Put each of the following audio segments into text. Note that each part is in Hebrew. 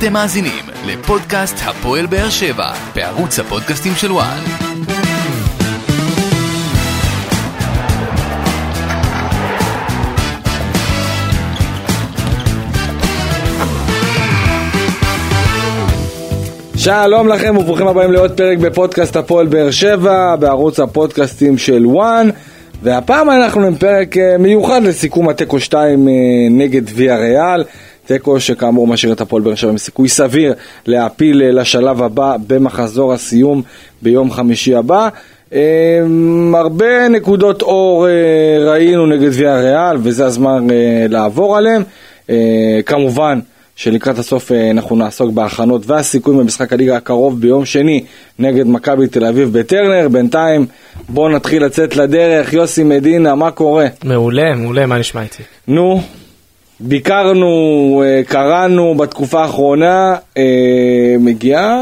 אתם מאזינים לפודקאסט הפועל באר שבע בערוץ הפודקאסטים של וואן. שלום לכם וברוכים הבאים לעוד פרק בפודקאסט הפועל באר שבע בערוץ הפודקאסטים של וואן והפעם אנחנו עם פרק אה, מיוחד לסיכום התיקו 2 אה, נגד ויה ריאל תיקו שכאמור משאיר את הפועל באר שבע עם סיכוי סביר להעפיל אה, לשלב הבא במחזור הסיום ביום חמישי הבא הרבה נקודות אור ראינו נגד ויה ריאל וזה הזמן לעבור עליהם כמובן שלקראת הסוף אה, אנחנו נעסוק בהכנות והסיכויים במשחק הליגה הקרוב ביום שני נגד מכבי תל אביב בטרנר. בינתיים בואו נתחיל לצאת לדרך. יוסי מדינה, מה קורה? מעולה, מעולה, מה נשמע איתי? נו, ביקרנו, אה, קראנו בתקופה האחרונה, אה, מגיעה...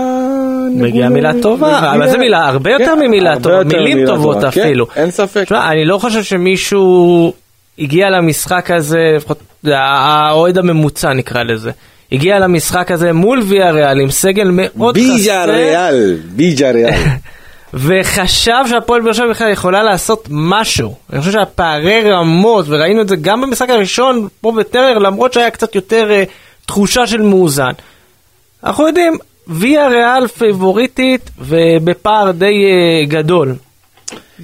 מגיעה מילה טובה, אבל זו מילה הרבה יותר כן, ממילה טובה, מילים טובות כן, אפילו. אין ספק. אני לא חושב שמישהו הגיע למשחק הזה, לפחות האוהד הממוצע נקרא לזה. הגיע למשחק הזה מול ויה ריאל עם סגל מאוד חסר. ביג'ה ריאל, ביג'ה ריאל. וחשב שהפועל באר שבע בכלל יכולה לעשות משהו. אני חושב שהפערי רמות, וראינו את זה גם במשחק הראשון פה בטרר, למרות שהיה קצת יותר uh, תחושה של מאוזן. אנחנו יודעים, ויה ריאל פייבוריטית ובפער די uh, גדול.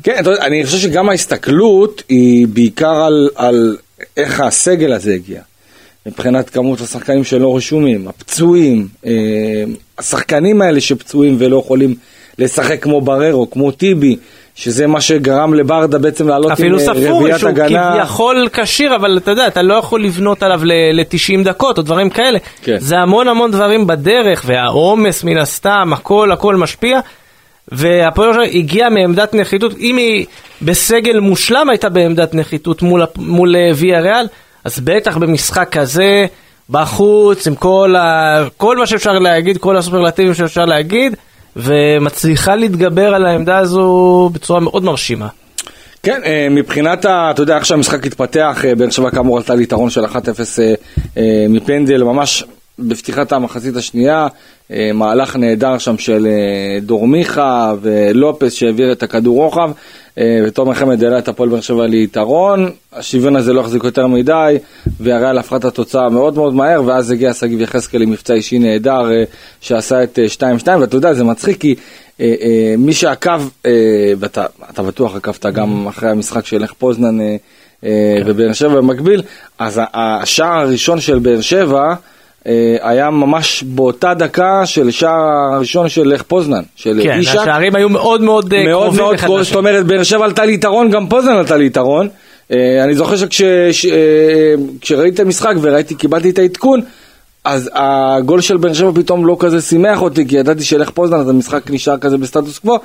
כן, אני חושב שגם ההסתכלות היא בעיקר על, על איך הסגל הזה הגיע. מבחינת כמות השחקנים שלא רשומים, הפצועים, אה, השחקנים האלה שפצועים ולא יכולים לשחק כמו בררו, כמו טיבי, שזה מה שגרם לברדה בעצם לעלות עם רביעיית הגנה. אפילו ספור שהוא כביכול כשיר, אבל אתה יודע, אתה לא יכול לבנות עליו ל-90 דקות או דברים כאלה. כן. זה המון המון דברים בדרך, והעומס מן הסתם, הכל הכל משפיע. והפועל הגיע מעמדת נחיתות, אם היא בסגל מושלם הייתה בעמדת נחיתות מול, מול אה, ויה ריאל, אז בטח במשחק כזה, בחוץ, עם כל, ה... כל מה שאפשר להגיד, כל הסופרלטיבים שאפשר להגיד, ומצליחה להתגבר על העמדה הזו בצורה מאוד מרשימה. כן, אה, מבחינת, ה, אתה יודע, איך שהמשחק התפתח, אה, באר שבע כאמור עלתה ליתרון של 1-0 מפנדל, ממש בפתיחת המחצית השנייה, מהלך נהדר שם של דורמיכה ולופס שהעביר את הכדור רוחב. אה, ותומר חמד העלה את הפועל באר שבע ליתרון, השוויון הזה לא החזיק יותר מדי, והריאל הפכה את התוצאה מאוד מאוד מהר, ואז הגיע שגיב יחזקאל עם מבצע אישי נהדר אה, שעשה את 2-2, אה, ואתה יודע, זה מצחיק כי מי שעקב, ואתה בטוח עקבת גם אחרי המשחק של איך פוזנן כן. ובאר שבע במקביל, אז השער הראשון של באר שבע, אה, היה ממש באותה דקה של שער הראשון של לך פוזנן, של כן, אישה. כן, השערים היו מאוד מאוד, אה, מאוד קרובים מאוד קרובים, זאת אומרת, באר שבע עלתה ליתרון, גם פוזנן עלתה ליתרון. אה, אני זוכר שכשראיתי את המשחק וראיתי, קיבלתי את העדכון, אז הגול של באר שבע פתאום לא כזה שימח אותי, כי ידעתי שלך פוזנן, אז המשחק נשאר כזה בסטטוס קוו.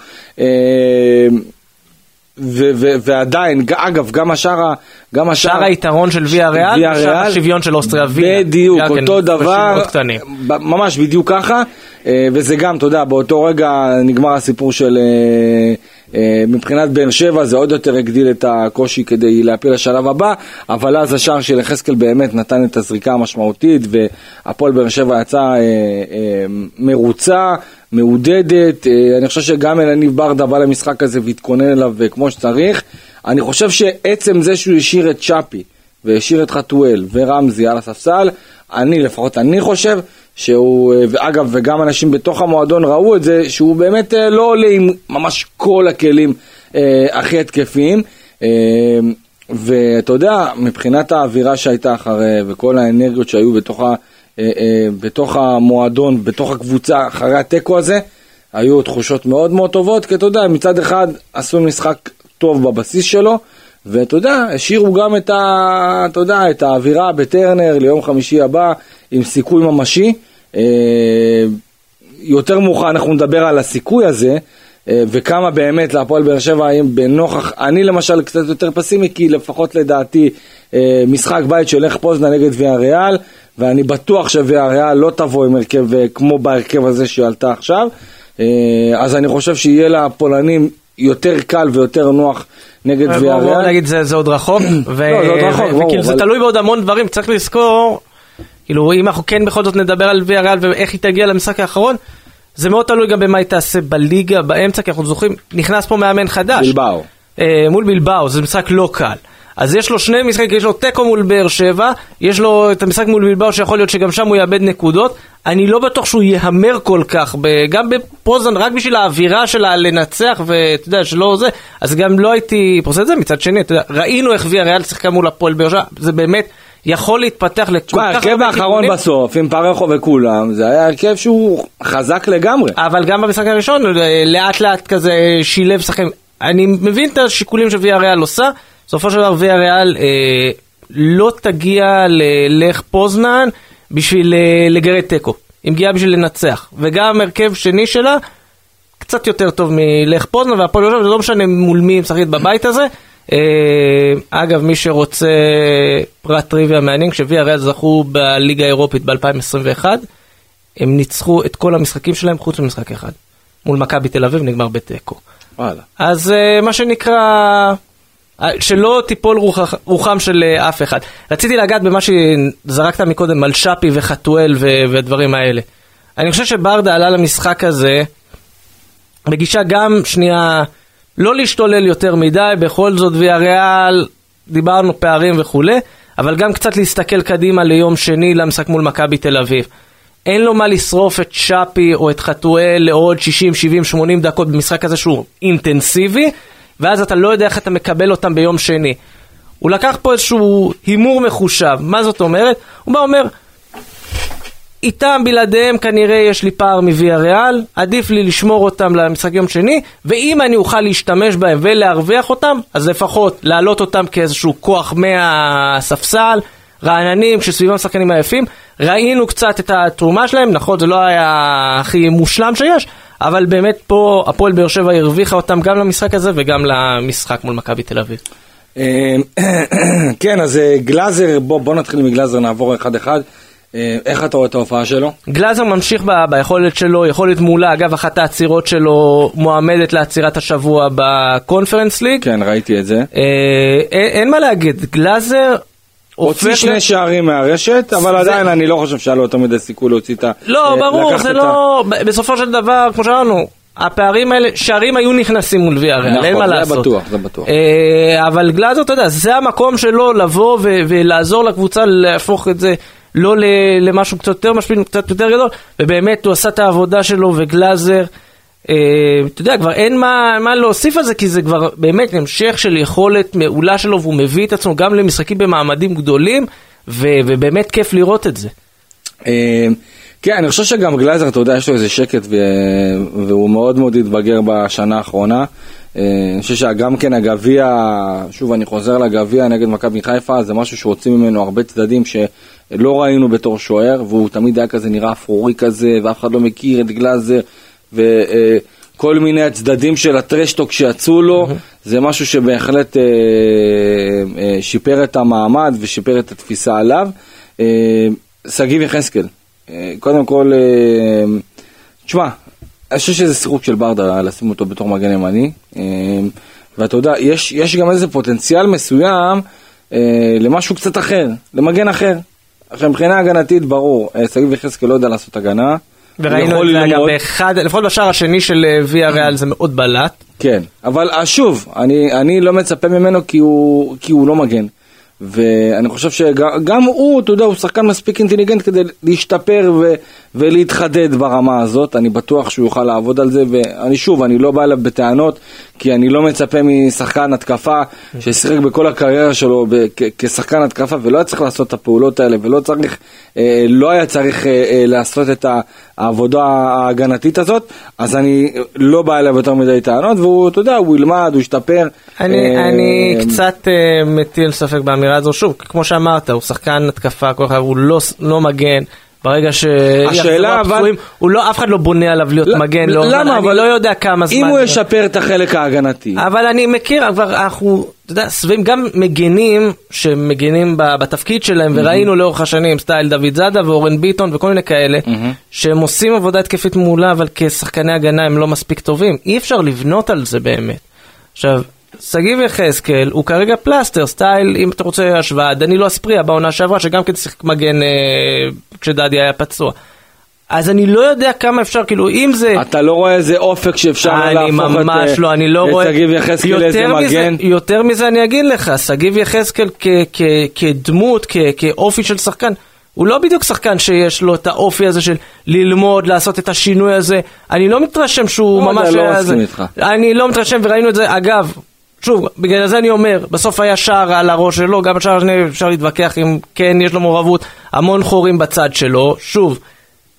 ועדיין, אגב, גם השאר, גם השאר... שער היתרון של ויה ריאל, ושער השוויון של אוסטריה ויה. בדיוק, אותו כן, דבר, ממש בדיוק ככה, אה, וזה גם, אתה יודע, באותו רגע נגמר הסיפור של... אה, אה, מבחינת באר שבע זה עוד יותר הגדיל את הקושי כדי להפיל לשלב הבא, אבל אז השער של יחזקאל באמת נתן את הזריקה המשמעותית, והפועל באר שבע יצא מרוצה. מעודדת, אה, אני חושב שגם אלניב ברדה בא למשחק הזה והתכונן אליו אה, כמו שצריך. אני חושב שעצם זה שהוא השאיר את צ'אפי והשאיר את חתואל ורמזי על הספסל, אני, לפחות אני חושב, שהוא, אה, ואגב, וגם אנשים בתוך המועדון ראו את זה, שהוא באמת לא עולה עם ממש כל הכלים אה, הכי התקפיים. אה, ואתה יודע, מבחינת האווירה שהייתה אחרי, וכל האנרגיות שהיו בתוך ה... אה, אה, בתוך המועדון, בתוך הקבוצה, אחרי התיקו הזה, היו תחושות מאוד מאוד טובות, כי אתה יודע, מצד אחד עשו משחק טוב בבסיס שלו, ואתה יודע, השאירו גם את, ה, אתה יודע, את האווירה בטרנר ליום חמישי הבא עם סיכוי ממשי. אה, יותר מאוחר אנחנו נדבר על הסיכוי הזה, וכמה באמת להפועל באר שבע, האם בנוכח, אני למשל קצת יותר פסימי, כי לפחות לדעתי משחק בית איך פוזנה נגד ויה ריאל, ואני בטוח שוויאריאל לא תבוא עם הרכב אה, כמו בהרכב הזה שעלתה עכשיו. אה, אז אני חושב שיהיה לפולנים יותר קל ויותר נוח נגד ויאריאל. בוא נגיד זה, עוד רחוק. לא. וכאילו זה תלוי בעוד המון דברים, צריך לזכור, כאילו, אם אנחנו כן בכל זאת נדבר על ויה ריאל ואיך היא תגיע למשחק האחרון, זה מאוד תלוי גם במה היא תעשה בליגה באמצע, כי אנחנו זוכרים, נכנס פה מאמן חדש. בלבאו. אה, מול בלבאו, זה משחק לא קל. אז יש לו שני משחקים, יש לו תיקו מול באר שבע, יש לו את המשחק מול בלבאו שיכול להיות שגם שם הוא יאבד נקודות. אני לא בטוח שהוא יהמר כל כך, גם בפוזן, רק בשביל האווירה שלה לנצח, ואתה יודע, שלא זה, אז גם לא הייתי פוסט את זה. מצד שני, אתה יודע, ראינו איך ויה ריאל שיחקה מול הפועל באר שבע, זה באמת יכול להתפתח לכל כך ההרכב הרבה האחרון כיוונים. בסוף, עם פרחו וכולם, זה היה הרכב שהוא חזק לגמרי. אבל גם במשחק הראשון, אה, לאט לאט כזה שילב שחקנים. אני מבין את השיקולים שוויה ריאל עושה, בסופו של דבר ויה ריאל אה, לא תגיע ללך פוזנן בשביל אה, לגרד תיקו. היא מגיעה בשביל לנצח. וגם הרכב שני שלה, קצת יותר טוב מלך פוזנן והפועל יושב, זה לא משנה מול מי היא משחקת בבית הזה. אה, אגב, מי שרוצה פרט טריוויה מעניין, כשוויה ריאל זכו בליגה האירופית ב-2021, הם ניצחו את כל המשחקים שלהם חוץ ממשחק אחד. מול מכבי תל אביב נגמר בתיקו. וואלה. אז אה, מה שנקרא, אה, שלא תיפול רוח, רוחם של אף אחד. רציתי לגעת במה שזרקת מקודם על שפי וחתואל ו- והדברים האלה. אני חושב שברדה עלה למשחק הזה בגישה גם שנייה לא להשתולל יותר מדי, בכל זאת ויה ריאל, דיברנו פערים וכולי, אבל גם קצת להסתכל קדימה ליום שני למשחק מול מכבי תל אביב. אין לו מה לשרוף את שפי או את חתואל לעוד 60, 70, 80 דקות במשחק הזה שהוא אינטנסיבי, ואז אתה לא יודע איך אתה מקבל אותם ביום שני. הוא לקח פה איזשהו הימור מחושב, מה זאת אומרת? הוא בא אומר, איתם בלעדיהם כנראה יש לי פער מוויה ריאל, עדיף לי לשמור אותם למשחק יום שני, ואם אני אוכל להשתמש בהם ולהרוויח אותם, אז לפחות להעלות אותם כאיזשהו כוח מהספסל, רעננים, כשסביבם שחקנים היפים. ראינו קצת את התרומה שלהם, נכון, זה לא היה הכי מושלם שיש, אבל באמת פה הפועל באר שבע הרוויחה אותם גם למשחק הזה וגם למשחק מול מכבי תל אביב. אה, כן, אז אה, גלאזר, בוא בוא נתחיל מגלאזר, נעבור אחד אחד. אה, איך אתה רואה את ההופעה שלו? גלאזר ממשיך ב- ביכולת שלו, יכולת מעולה, אגב אחת העצירות שלו מועמדת לעצירת השבוע בקונפרנס ליג. כן, ראיתי את זה. אה, אין, אין מה להגיד, גלאזר הוציא שני להיות- שערים מהרשת, אבל זה- עדיין אני לא חושב שהיה לו יותר מדי סיכוי להוציא את ה... לא, אה, ברור, זה לא... ב- בסופו של דבר, כמו שאמרנו, הפערים האלה, שערים היו נכנסים מול ויה ריאל, נכון, אין מה זה לעשות. בטוח, זה בטוח. אה, אבל גלאזר, אתה יודע, זה המקום שלו לבוא ו- ולעזור לקבוצה להפוך את זה לא למשהו קצת יותר משפיל, קצת יותר גדול, ובאמת הוא עשה את העבודה שלו, וגלאזר, אה, אתה יודע, כבר אין מה, מה להוסיף על זה, כי זה כבר באמת המשך של יכולת מעולה שלו, והוא מביא את עצמו גם למשחקים במעמדים גדולים, ו- ובאמת כיף לראות את זה. אה, כן, אני חושב שגם גלייזר, אתה יודע, יש לו איזה שקט ו- והוא מאוד מאוד התבגר בשנה האחרונה. אה, אני חושב שגם כן הגביע, שוב אני חוזר לגביע נגד מכבי חיפה, זה משהו שהוציא ממנו הרבה צדדים שלא ראינו בתור שוער, והוא תמיד היה כזה נראה אפרורי כזה, ואף אחד לא מכיר את גלייזר, וכל מיני הצדדים של ה trash talk שיצאו לו, זה משהו שבהחלט אה, אה, שיפר את המעמד ושיפר את התפיסה עליו. אה, שגיב יחזקאל, אה, קודם כל, אה, תשמע, אני חושב שזה סירוק של ברדה לשים אותו בתור מגן ימני, אה, ואתה יודע, יש, יש גם איזה פוטנציאל מסוים אה, למשהו קצת אחר, למגן אחר. עכשיו מבחינה הגנתית ברור, אה, שגיב יחזקאל לא יודע לעשות הגנה. וראינו את זה ללמוד. באחד, לפחות בשער השני של אה, ויה ריאל זה מאוד בלט. כן, אבל אה, שוב, אני, אני לא מצפה ממנו כי הוא, כי הוא לא מגן. ואני חושב שגם הוא, אתה יודע, הוא שחקן מספיק אינטליגנט כדי להשתפר ו, ולהתחדד ברמה הזאת. אני בטוח שהוא יוכל לעבוד על זה, ואני שוב, אני לא בא אליו בטענות, כי אני לא מצפה משחקן התקפה ששיחק בכל הקריירה שלו כ- כשחקן התקפה, ולא היה צריך לעשות את הפעולות האלה, ולא צריך, לא היה צריך אה, אה, לעשות את העבודה ההגנתית הזאת, אז אני לא בא אליו יותר מדי טענות, והוא, אתה יודע, הוא ילמד, הוא ישתפר. אני, אה, אני קצת uh, מטיל ספק באמירה הזו, שוב, כמו שאמרת, הוא שחקן התקפה, כל אחד, הוא לא, לא מגן. ברגע ש... השאלה, אבל- לא, אף אחד לא בונה עליו להיות ל- מגן, לא, למה? אני אבל לא יודע כמה זמן. אם הוא ישפר את החלק ההגנתי. אבל אני מכיר, כבר אנחנו, אתה יודע, סביבים גם מגנים שמגנים בתפקיד שלהם, וראינו לאורך השנים סטייל דוד זאדה ואורן ביטון וכל מיני כאלה, שהם עושים עבודה התקפית מעולה, אבל כשחקני הגנה הם לא מספיק טובים. אי אפשר לבנות על זה באמת. עכשיו, שגיב יחזקאל הוא כרגע פלסטר, סטייל, אם אתה רוצה השוואה, דנילו אספריה בעונה שעברה, שגם כן שיחק מגן אה, כשדדי היה פצוע. אז אני לא יודע כמה אפשר, כאילו, אם זה... אתה לא רואה איזה אופק שאפשר אני להפוך את ממש לא, אני לא את רואה... שגיב יחזקאל לאיזה מגן? יותר מזה אני אגיד לך, שגיב יחזקאל כדמות, כאופי של שחקן, הוא לא בדיוק שחקן שיש לו את האופי הזה של ללמוד, לעשות את השינוי הזה. אני לא מתרשם שהוא לא ממש... לא היה מסכים. איתך. אני לא מתרשם, וראינו את זה, אגב, שוב, בגלל זה אני אומר, בסוף היה שער על הראש שלו, גם השער השני אפשר להתווכח אם כן יש לו מעורבות, המון חורים בצד שלו, שוב.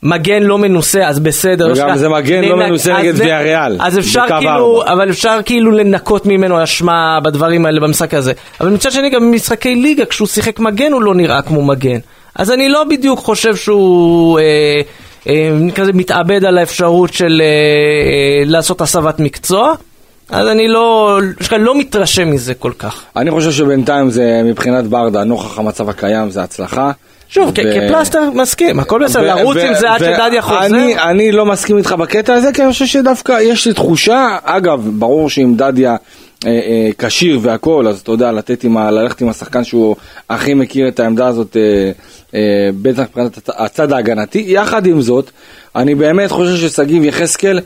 מגן לא מנוסה, אז בסדר. וגם לך- זה מגן לא מנוסה נגד זה- ויאריאל, אז אפשר כאילו, ארבע. אבל אפשר כאילו לנקות ממנו אשמה בדברים האלה במשחק הזה. אבל מצד שני גם במשחקי ליגה, כשהוא שיחק מגן הוא לא נראה כמו מגן. אז אני לא בדיוק חושב שהוא אה, אה, כזה מתאבד על האפשרות של אה, אה, לעשות הסבת מקצוע. אז אני לא, לא מתרשם מזה כל כך. אני חושב שבינתיים זה מבחינת ברדה, נוכח המצב הקיים, זה הצלחה. שוב, ו- כפלסטר מסכים, הכל בסדר, לרוץ עם זה עד שדדיה חוזר. אני, אני לא מסכים איתך בקטע הזה, כי אני חושב שדווקא יש לי תחושה, אגב, ברור שאם דדיה אה, אה, כשיר והכל, אז אתה יודע, לתת עם ה, ללכת עם השחקן שהוא הכי מכיר את העמדה הזאת, אה, אה, בטח מבחינת הצ- הצד ההגנתי. יחד עם זאת, אני באמת חושב ששגיב יחזקאל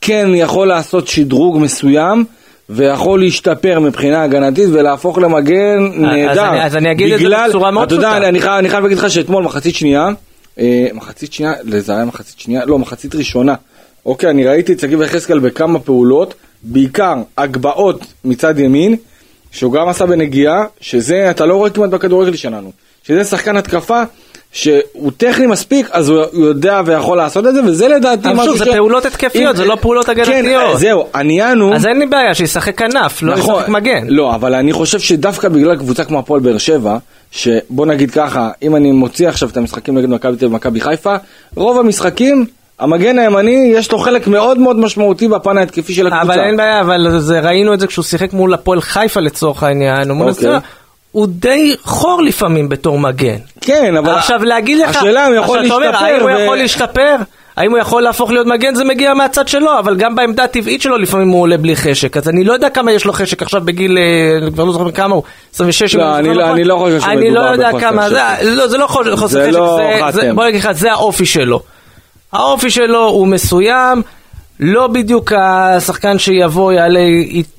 כן יכול לעשות שדרוג מסוים. ויכול להשתפר מבחינה הגנתית ולהפוך למגן נהדר. אני- אז אני אגיד את זה בגלל- בצורה מאוד אתה יודע, פשוטה. אני אני חייב להגיד לך שאתמול מחצית שנייה, אה, מחצית שנייה, זה היה מחצית שנייה, לא, מחצית ראשונה. אוקיי, אני ראיתי את שגיב יחזקאל בכמה פעולות, בעיקר הגבהות מצד ימין, שהוא גם עשה בנגיעה, שזה אתה לא רואה כמעט בכדורגל שלנו. שזה שחקן התקפה שהוא טכני מספיק, אז הוא יודע ויכול לעשות את זה, וזה לדעתי אבל משהו שוב, זה פעולות התקפיות, זה לא פעולות הגנתיות. כן, זהו, העניין הוא... אז אין לי בעיה, שישחק כנף, לא נכון. ישחק מגן. לא, אבל אני חושב שדווקא בגלל קבוצה כמו הפועל באר שבע, שבוא נגיד ככה, אם אני מוציא עכשיו את המשחקים נגד מכבי תל אביב ומכבי חיפה, רוב המשחקים, המגן הימני, יש לו חלק מאוד מאוד משמעותי בפן ההתקפי של הקבוצה. אבל אין בעיה, אבל זה, ראינו את זה כשהוא שיחק מול הפועל חיפה לצורך העניין, הוא מול אוקיי. הוא די חור לפעמים בתור מגן. כן, אבל... עכשיו להגיד לך, השאלה אם הוא יכול עכשיו, אתה אומר, להשתפר. האם הוא יכול להשתפר? האם הוא יכול להפוך להיות מגן? זה מגיע מהצד שלו, אבל גם בעמדה הטבעית שלו לפעמים הוא עולה בלי חשק. אז אני לא יודע כמה יש לו חשק עכשיו בגיל, אה, אני כבר לא זוכר כמה הוא, 26 אם לא, אני לא- נכון. אני לא חושב שמדובר אני לא יודע כמה, חשק. זה- לא, זה לא חוסר חוסר זה חשק, לא זה-. בוא נגיד לך, זה האופי שלו. האופי שלו הוא מסוים, לא בדיוק השחקן שיבוא, יעלה,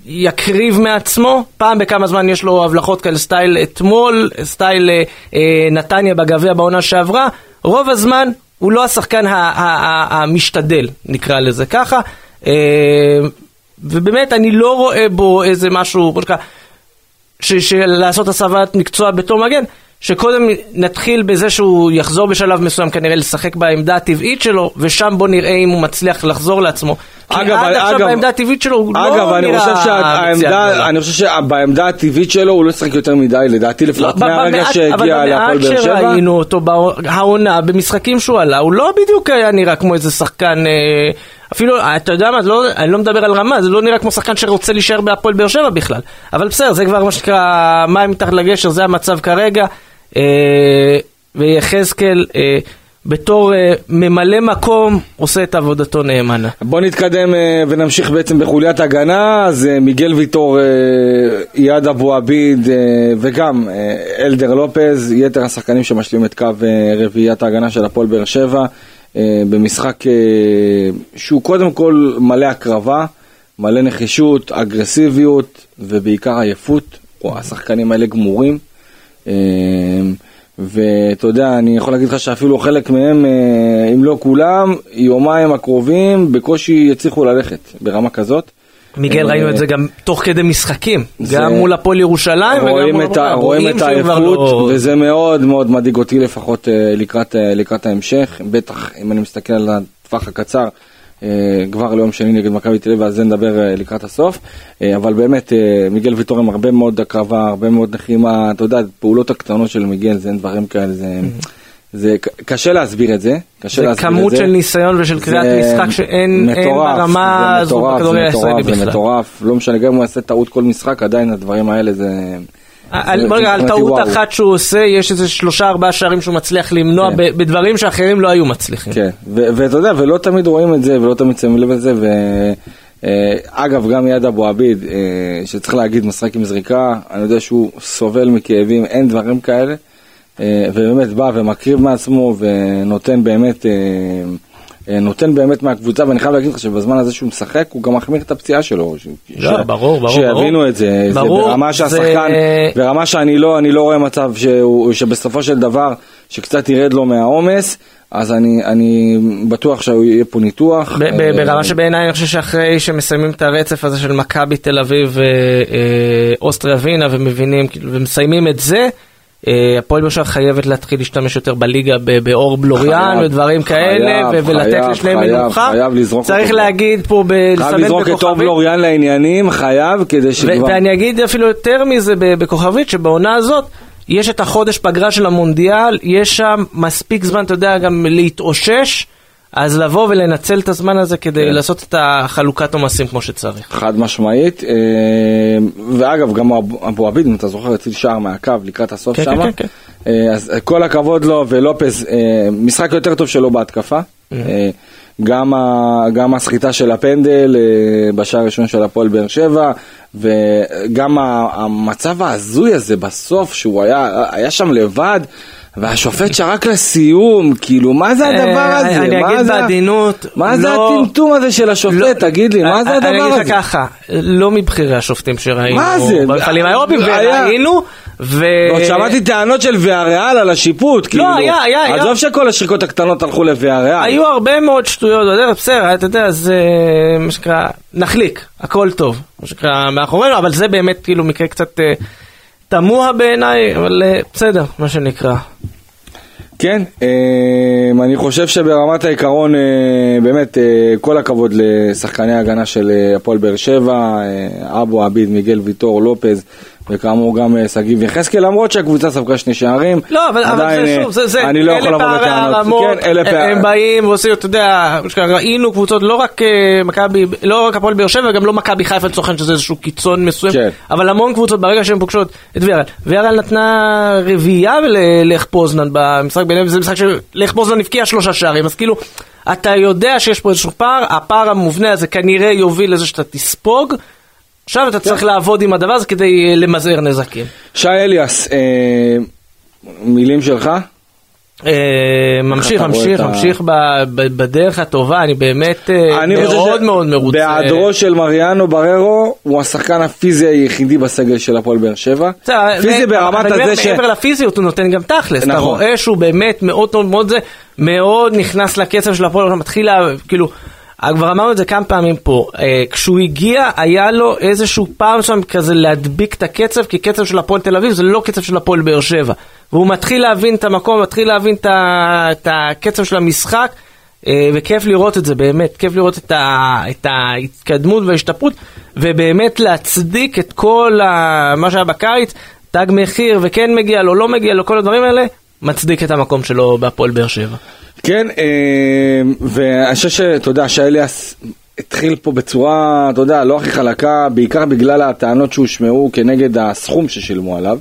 יקריב מעצמו, פעם בכמה זמן יש לו הבלחות כאלה סטייל אתמול, סטייל אה, אה, נתניה בגביע בעונה שעברה, רוב הזמן הוא לא השחקן המשתדל, נקרא לזה ככה, אה, ובאמת אני לא רואה בו איזה משהו, בוא נקרא, ש- של לעשות הסבת מקצוע בתור מגן, שקודם נתחיל בזה שהוא יחזור בשלב מסוים כנראה לשחק בעמדה הטבעית שלו, ושם בוא נראה אם הוא מצליח לחזור לעצמו. כי אגב, עד עכשיו אגב- בעמדה הטבעית שלו הוא אגב, לא אני נראה גדולה. אני חושב שבעמדה הטבעית שלו הוא לא ישחק יותר מדי, לדעתי לפחות לא, מהרגע במעט- שהגיע אבל להפועל במעט באר שבע. שראינו אותו בעונה, במשחקים שהוא עלה, הוא לא בדיוק היה נראה כמו איזה שחקן, אה, אפילו, אתה יודע מה, לא, אני לא מדבר על רמה, זה לא נראה כמו שחקן שרוצה להישאר בהפועל באר שבע בכלל. אבל בסדר, זה כבר מה שנקרא מים מתחת לגשר, זה המצב כרגע. אה, ויחזקאל, אה, בתור אה, ממלא מקום, עושה את עבודתו נאמנה. בוא נתקדם ונמשיך בעצם בחוליית הגנה, אז מיגל ויטור, איאד אבו עביד וגם אלדר לופז, יתר השחקנים שמשלים את קו רביעיית ההגנה של הפועל באר שבע, במשחק שהוא קודם כל מלא הקרבה, מלא נחישות, אגרסיביות ובעיקר עייפות, השחקנים האלה גמורים. אה, ואתה יודע, אני יכול להגיד לך שאפילו חלק מהם, אה, אם לא כולם, יומיים הקרובים בקושי יצליחו ללכת ברמה כזאת. מיגל, אה, ראינו את זה גם תוך כדי משחקים, גם מול הפועל ירושלים וגם רואים מול הפועל. רואים את העייפות, לא- וזה מאוד מאוד מדאיג אותי לפחות אה, לקראת, אה, ההמשך. בטח אם אני מסתכל על הטווח הקצר, אה, כבר ליום שני נגד מכבי תל אביב, על זה נדבר אה, לקראת הסוף. אה, אבל באמת, אה, מיגל ויטור עם הרבה מאוד הקרבה, הרבה מאוד לחימה, אתה יודע, הפעולות הקטנות של מיגל, זה אין דברים כאלה, זה... זה ק- קשה להסביר את זה, קשה זה להסביר את זה. כמות של ניסיון ושל קריאת זה משחק שאין אין מטורף, ברמה זה הזו מטורף, בכדורגל זה הישראלי מטורף, זה בכלל. מטורף, לא משנה, גם אם הוא יעשה טעות כל משחק, עדיין הדברים האלה זה... נראה, על טעות. אחת שהוא עושה, יש איזה שלושה ארבעה שערים שהוא מצליח למנוע כן. בדברים שאחרים לא היו מצליחים. כן, ואתה יודע, ולא תמיד רואים את זה, ולא תמיד שמים לב לזה, אגב, גם יד אבו עביד, שצריך להגיד, משחק עם זריקה, אני יודע שהוא סובל מכאבים, אין דברים כאלה. ובאמת בא ומקריב מעצמו ונותן באמת אה, נותן באמת מהקבוצה, ואני חייב להגיד לך שבזמן הזה שהוא משחק, הוא גם מחמיר את הפציעה שלו. לא, ש... ברור, ברור. שיבינו. את זה, ברור, זה ברמה שהשחקן, זה... ברמה שאני לא, אני לא רואה מצב שהוא, שבסופו של דבר, שקצת ירד לו מהעומס. אז אני, אני בטוח שיהיה פה ניתוח. ב- ב- ברמה אה, שבעיניי אני חושב שאחרי שמסיימים את הרצף הזה של מכבי תל אביב ואוסטריה אה, ווינה ומבינים כאילו, ומסיימים את זה, אה, הפועל באר שבע חייבת להתחיל להשתמש יותר בליגה באור בלוריאן ודברים כאלה, ולתת לשניהם מנוחה. צריך להגיד פה, חייב לזרוק את אור בלוריאן לעניינים, חייב, כדי שכבר... ואני אגיד אפילו יותר מזה בכוכבית, שבעונה הזאת... יש את החודש פגרה של המונדיאל, יש שם מספיק זמן, אתה יודע, גם להתאושש. אז לבוא ולנצל את הזמן הזה כדי כן. לעשות את החלוקת עומסים כמו שצריך. חד משמעית, אה, ואגב, גם אבו עביד, אם אתה זוכר, הציל שער מהקו לקראת הסוף כן, שם. כן, כן, כן. אז כל הכבוד לו ולופז, אה, משחק יותר טוב שלו בהתקפה. Mm-hmm. גם, ה, גם הסחיטה של הפנדל בשער הראשון של הפועל באר שבע, וגם המצב ההזוי הזה בסוף, שהוא היה, היה שם לבד. והשופט שרק לסיום, כאילו, מה זה הדבר אה, הזה? אני אגיד בעדינות, מה זה לא- הטמטום הזה של השופט? לא- תגיד לי, מה זה הדבר הזה? אני אגיד לך ככה, לא מבכירי השופטים שראינו. מה זה? במפעלים האירופיים, וראינו, ו... ועוד שמעתי טענות של ויאריאל על השיפוט, כאילו. לא, היה, היה, היה. עזוב שכל השריקות הקטנות הלכו לוויאריאל. היו הרבה מאוד שטויות, בסדר, אתה יודע, זה מה שנקרא, נחליק, הכל טוב, מה שנקרא, מאחורינו, אבל זה באמת כאילו מקרה קצת... אה, תמוה בעיניי, אבל אה, בסדר, מה שנקרא. כן, אה, אני חושב שברמת העיקרון, אה, באמת, כל הכבוד לשחקני ההגנה של הפועל באר שבע, אבו עביד, מיגל ויטור, לופז, וכאמור גם אה, שגיב יחזקאל, למרות שהקבוצה ספגה שני שערים. לא, אבל, עדיין, זה שוב, זה, זה, אני לא יכול לבוא בטענות. כן, אלה פערי הרמות. הם באים ועושים, אתה יודע, ראינו קבוצות, לא רק אה, מכבי, לא רק הפועל באר שבע, גם לא מכבי חיפה לצורך שזה איזשהו קיצון מסוים, כן. אבל המון קבוצות ברגע שהן פוגשות את ויארל. ויארל נתנה רביעייה ללך פוזנן במשחק ביניהם, וזה משחק שלך פוזנן הבקיע שלושה שערים, אז כאילו, אתה יודע שיש פה איזשהו פער, הפער המובנה הזה כנראה יוביל לזה שאתה תספוג. עכשיו אתה צריך לעבוד עם הדבר הזה כדי אה, למזער נזקים. שי אליאס, אה, מילים שלך? אה, ממשיך, ממשיך, ממשיך בדרך הטובה, אני באמת מאוד מאוד מרוצה. בהיעדרו של מריאנו בררו, הוא השחקן הפיזי היחידי בסגל של הפועל באר שבע. פיזי ברמת הזה ש... מעבר לפיזיות הוא נותן גם תכלס, אתה נכון. רואה שהוא באמת מאוד מאוד זה, מאוד נכנס לקצב של הפועל, מתחיל, כאילו... כבר אמרנו את זה כמה פעמים פה, אה, כשהוא הגיע היה לו איזשהו פעם שם כזה להדביק את הקצב, כי קצב של הפועל תל אביב זה לא קצב של הפועל באר שבע. והוא מתחיל להבין את המקום, מתחיל להבין את הקצב של המשחק, אה, וכיף לראות את זה באמת, כיף לראות את, ה, את ההתקדמות וההשתפרות, ובאמת להצדיק את כל ה, מה שהיה בקיץ, תג מחיר וכן מגיע לו, לא מגיע לו, כל הדברים האלה, מצדיק את המקום שלו בהפועל באר שבע. כן, אה, ואני חושב שאתה יודע, שאליאס התחיל פה בצורה, אתה יודע, לא הכי חלקה, בעיקר בגלל הטענות שהושמעו כנגד הסכום ששילמו עליו.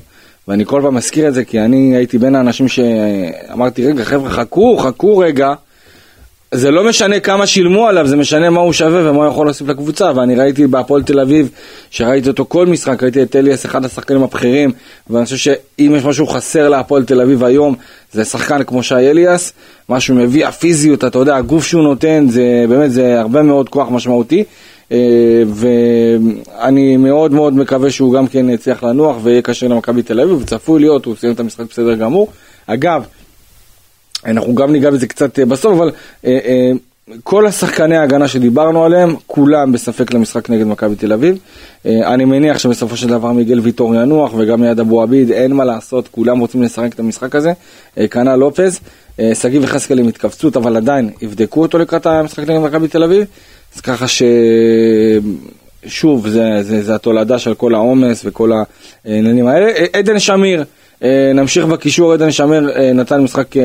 ואני כל פעם מזכיר את זה כי אני הייתי בין האנשים שאמרתי, רגע, חבר'ה, חכו, חכו רגע. זה לא משנה כמה שילמו עליו, זה משנה מה הוא שווה ומה הוא יכול להוסיף לקבוצה. ואני ראיתי בהפועל תל אביב, שראיתי אותו כל משחק, ראיתי את אליאס, אחד השחקנים הבכירים, ואני חושב שאם יש משהו חסר להפועל תל אביב היום, זה שחקן כמו שי אליאס, מה שהוא מביא, הפיזיות, אתה יודע, הגוף שהוא נותן, זה באמת, זה הרבה מאוד כוח משמעותי. אה, ואני מאוד מאוד מקווה שהוא גם כן יצליח לנוח ויהיה קשר למכבי תל אביב, וצפוי להיות, הוא סיים את המשחק בסדר גמור. אגב, אנחנו גם ניגע בזה קצת אה, בסוף, אבל אה, אה, כל השחקני ההגנה שדיברנו עליהם, כולם בספק למשחק נגד מכבי תל אביב. אני מניח שבסופו של דבר מיגל ויטור ינוח וגם יד אבו עביד, אין מה לעשות, כולם רוצים לשחק את המשחק הזה. כנ"ל לופז, שגיב יחזקאל עם התכווצות, אבל עדיין יבדקו אותו לקראת המשחק נגד מכבי תל אביב. אז ככה ששוב, זה, זה, זה התולדה של כל העומס וכל העניינים האלה. עדן שמיר, נמשיך בקישור, עדן שמר נתן משחק אה,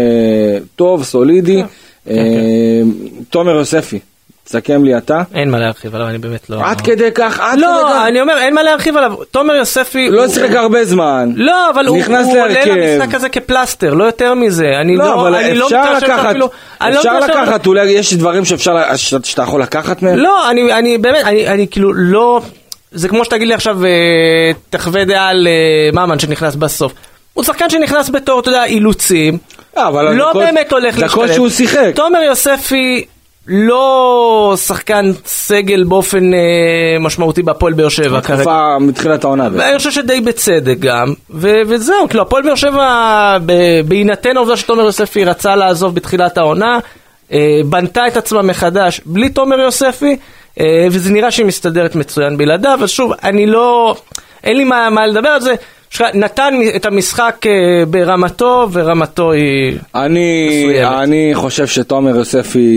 טוב, סולידי. כן, כן. תומר יוספי, תסכם לי אתה. אין מה להרחיב עליו, אני באמת לא... עד כדי כך, עד כדי לא, כך. אני אומר, אין מה להרחיב עליו. תומר יוספי... לא שיחק הרבה זמן. לא, אבל הוא עולה. למשחק הזה כפלסטר, לא יותר מזה. אני לא, אבל אני לא אפשר מתרשם לקחת, אפילו- לא אפשר לקחת, אולי יש דברים שאפשר, שאתה יכול לקחת מהם? לא, אני, אני באמת, אני, אני כאילו לא... זה כמו שתגיד לי עכשיו, אה, תחווה דעה על אה, ממן שנכנס בסוף. הוא שחקן שנכנס בתור, אתה יודע, אילוצים. אה, אבל לא הדקות- באמת הולך להשתלב. דקות שהוא שיחק. תומר יוספי לא שחקן סגל באופן אה, משמעותי בהפועל באר שבע כרגע. תקופה מתחילת העונה. ואני חושב שדי בצדק גם, ו- וזהו, כאילו הפועל באר שבע, בהינתן העובדה שתומר יוספי רצה לעזוב בתחילת העונה, אה, בנתה את עצמה מחדש בלי תומר יוספי, אה, וזה נראה שהיא מסתדרת מצוין בלעדיו, אז שוב, אני לא, אין לי מה, מה לדבר על זה, נתן את המשחק אה, ברמתו, ורמתו היא... אני, מסוימת. אני חושב שתומר יוספי,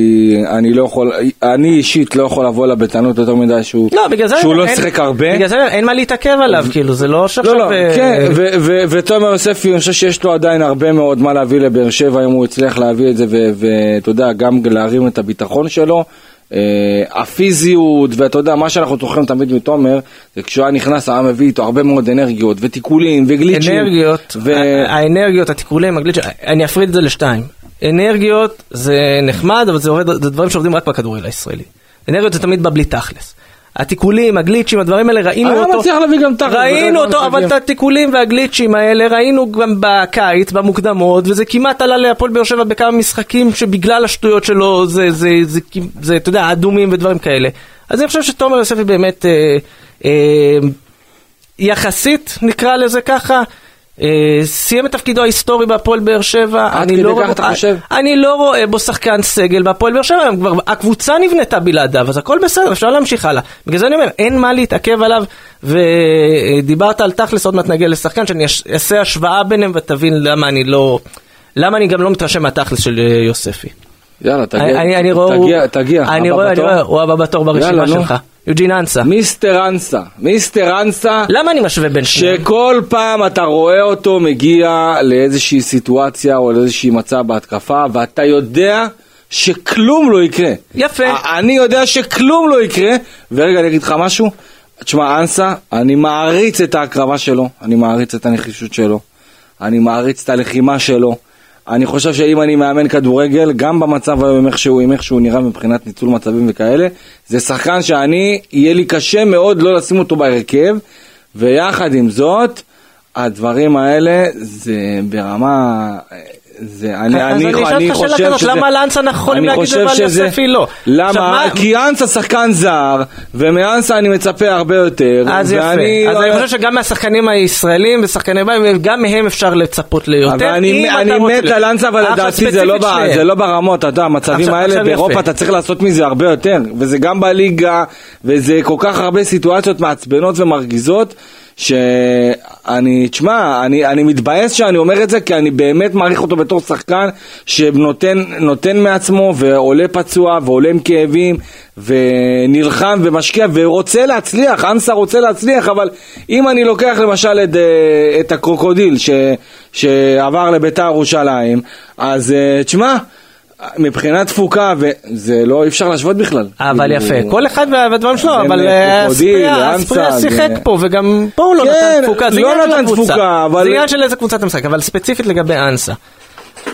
אני לא יכול, אני אישית לא יכול לבוא אליו בטענות יותר מדי שהוא, לא, בגלל. שהוא לא אין- שיחק הרבה. בגלל זה אין מה להתעכב עליו, כאילו, זה לא שעכשיו... לא, לא, אה, כן, ו- ו- ותומר יוספי, אני חושב שיש לו עדיין הרבה מאוד מה להביא לבאר שבע, אם הוא הצליח להביא את זה, ו- ואתה יודע, גם להרים את הביטחון שלו. אה, הפיזיות, ואתה יודע, מה שאנחנו זוכרים תמיד מתומר, זה כשהוא היה נכנס, היה מביא איתו הרבה מאוד אנרגיות, ותיקולים, וגליצ'ים. אנרגיות, ו- האנרגיות, התיקולים, הגליץ', אני אפריד את זה לשתיים. אנרגיות זה נחמד, אבל זה עובד, זה דברים שעובדים רק בכדורגל הישראלי. אנרגיות זה תמיד בא בלי תכלס. התיקולים, הגליצ'ים, הדברים האלה, ראינו היה אותו, מצליח להביא גם בחלק ראינו אותו, אבל מהמשחקים. את התיקולים והגליצ'ים האלה ראינו גם בקיץ, במוקדמות, וזה כמעט עלה להפועל באר שבע בכמה משחקים שבגלל השטויות שלו, זה, זה, זה, זה, זה, אתה יודע, אדומים ודברים כאלה. אז אני חושב שתומר יוספי באמת, אה, אה, יחסית, נקרא לזה ככה, אה, סיים את תפקידו ההיסטורי בהפועל באר שבע. עד אני כדי לא כך אתה חושב? אני לא רואה בו שחקן סגל בהפועל באר שבע, כבר, הקבוצה נבנתה בלעדיו, אז הכל בסדר, אפשר להמשיך הלאה. בגלל זה אני אומר, אין מה להתעכב עליו, ודיברת על תכלס, עוד מעט נגיע לשחקן, שאני אעשה השוואה ביניהם ותבין למה אני לא... למה אני גם לא מתרשם מהתכלס של אה, יוספי. יאללה, תגיע, אני, אני רואה, הוא- תגיע, תגיע, אני הבא רואה, אני בתור. רואה, הוא הבא בתור ברשימה יאללה. שלך. יוג'ין אנסה. מיסטר אנסה, מיסטר אנסה, למה אני משווה בין שניהם? שכל פעם אתה רואה אותו מגיע לאיזושהי סיטואציה או לאיזושהי מצב בהתקפה, ואתה יודע שכלום לא יקרה. יפה. אני יודע שכלום לא יקרה, ורגע אני אגיד לך משהו, תשמע אנסה, אני מעריץ את ההקרבה שלו, אני מעריץ את הנחישות שלו, אני מעריץ את הלחימה שלו. אני חושב שאם אני מאמן כדורגל, גם במצב היום איך שהוא, עם איך שהוא נראה מבחינת ניצול מצבים וכאלה, זה שחקן שאני, יהיה לי קשה מאוד לא לשים אותו בהרכב, ויחד עם זאת, הדברים האלה זה ברמה... זה, אני, אז אני, אני אשאל אני אותך שאלה חושב כזאת, שזה... למה לאנסה אנחנו יכולים להגיד חושב ועל שזה- יוספי לא? למה? מה- כי אנסה שחקן זר, ומאנסה אני מצפה הרבה יותר. אז ואני- יפה. אז אני חושב שגם מהשחקנים הישראלים ושחקני בית, גם מהם אפשר לצפות ליותר. אבל אני, אני מת על אנסה, אבל לדעתי זה לא, ב-. זה לא ברמות, אתה יודע, המצבים עכשיו- האלה עכשיו באירופה יפה. אתה צריך לעשות מזה הרבה יותר, וזה גם בליגה, וזה כל כך הרבה סיטואציות מעצבנות ומרגיזות, שאני, תשמע, אני, אני מתבאס שאני אומר את זה, כי אני באמת מעריך אותו בתור שחקן שנותן נותן מעצמו, ועולה פצוע, ועולה עם כאבים, ונלחם ומשקיע, ורוצה להצליח, אנסה רוצה להצליח, אבל אם אני לוקח למשל את, אה, את הקרוקודיל ש, שעבר לביתר ירושלים, אז אה, תשמע, מבחינת תפוקה, וזה לא, אי אפשר להשוות בכלל. אבל כאילו, יפה, כל אחד והדברים שלו, אבל אה, אספריה זה- שיחק פה, וגם פה הוא לא כן, נתן תפוקה, זה לא עניין של נתן הקבוצה. תפוקה, אבל- זה עניין של איזה קבוצה אתה משחק, אבל ספציפית לגבי אנסה.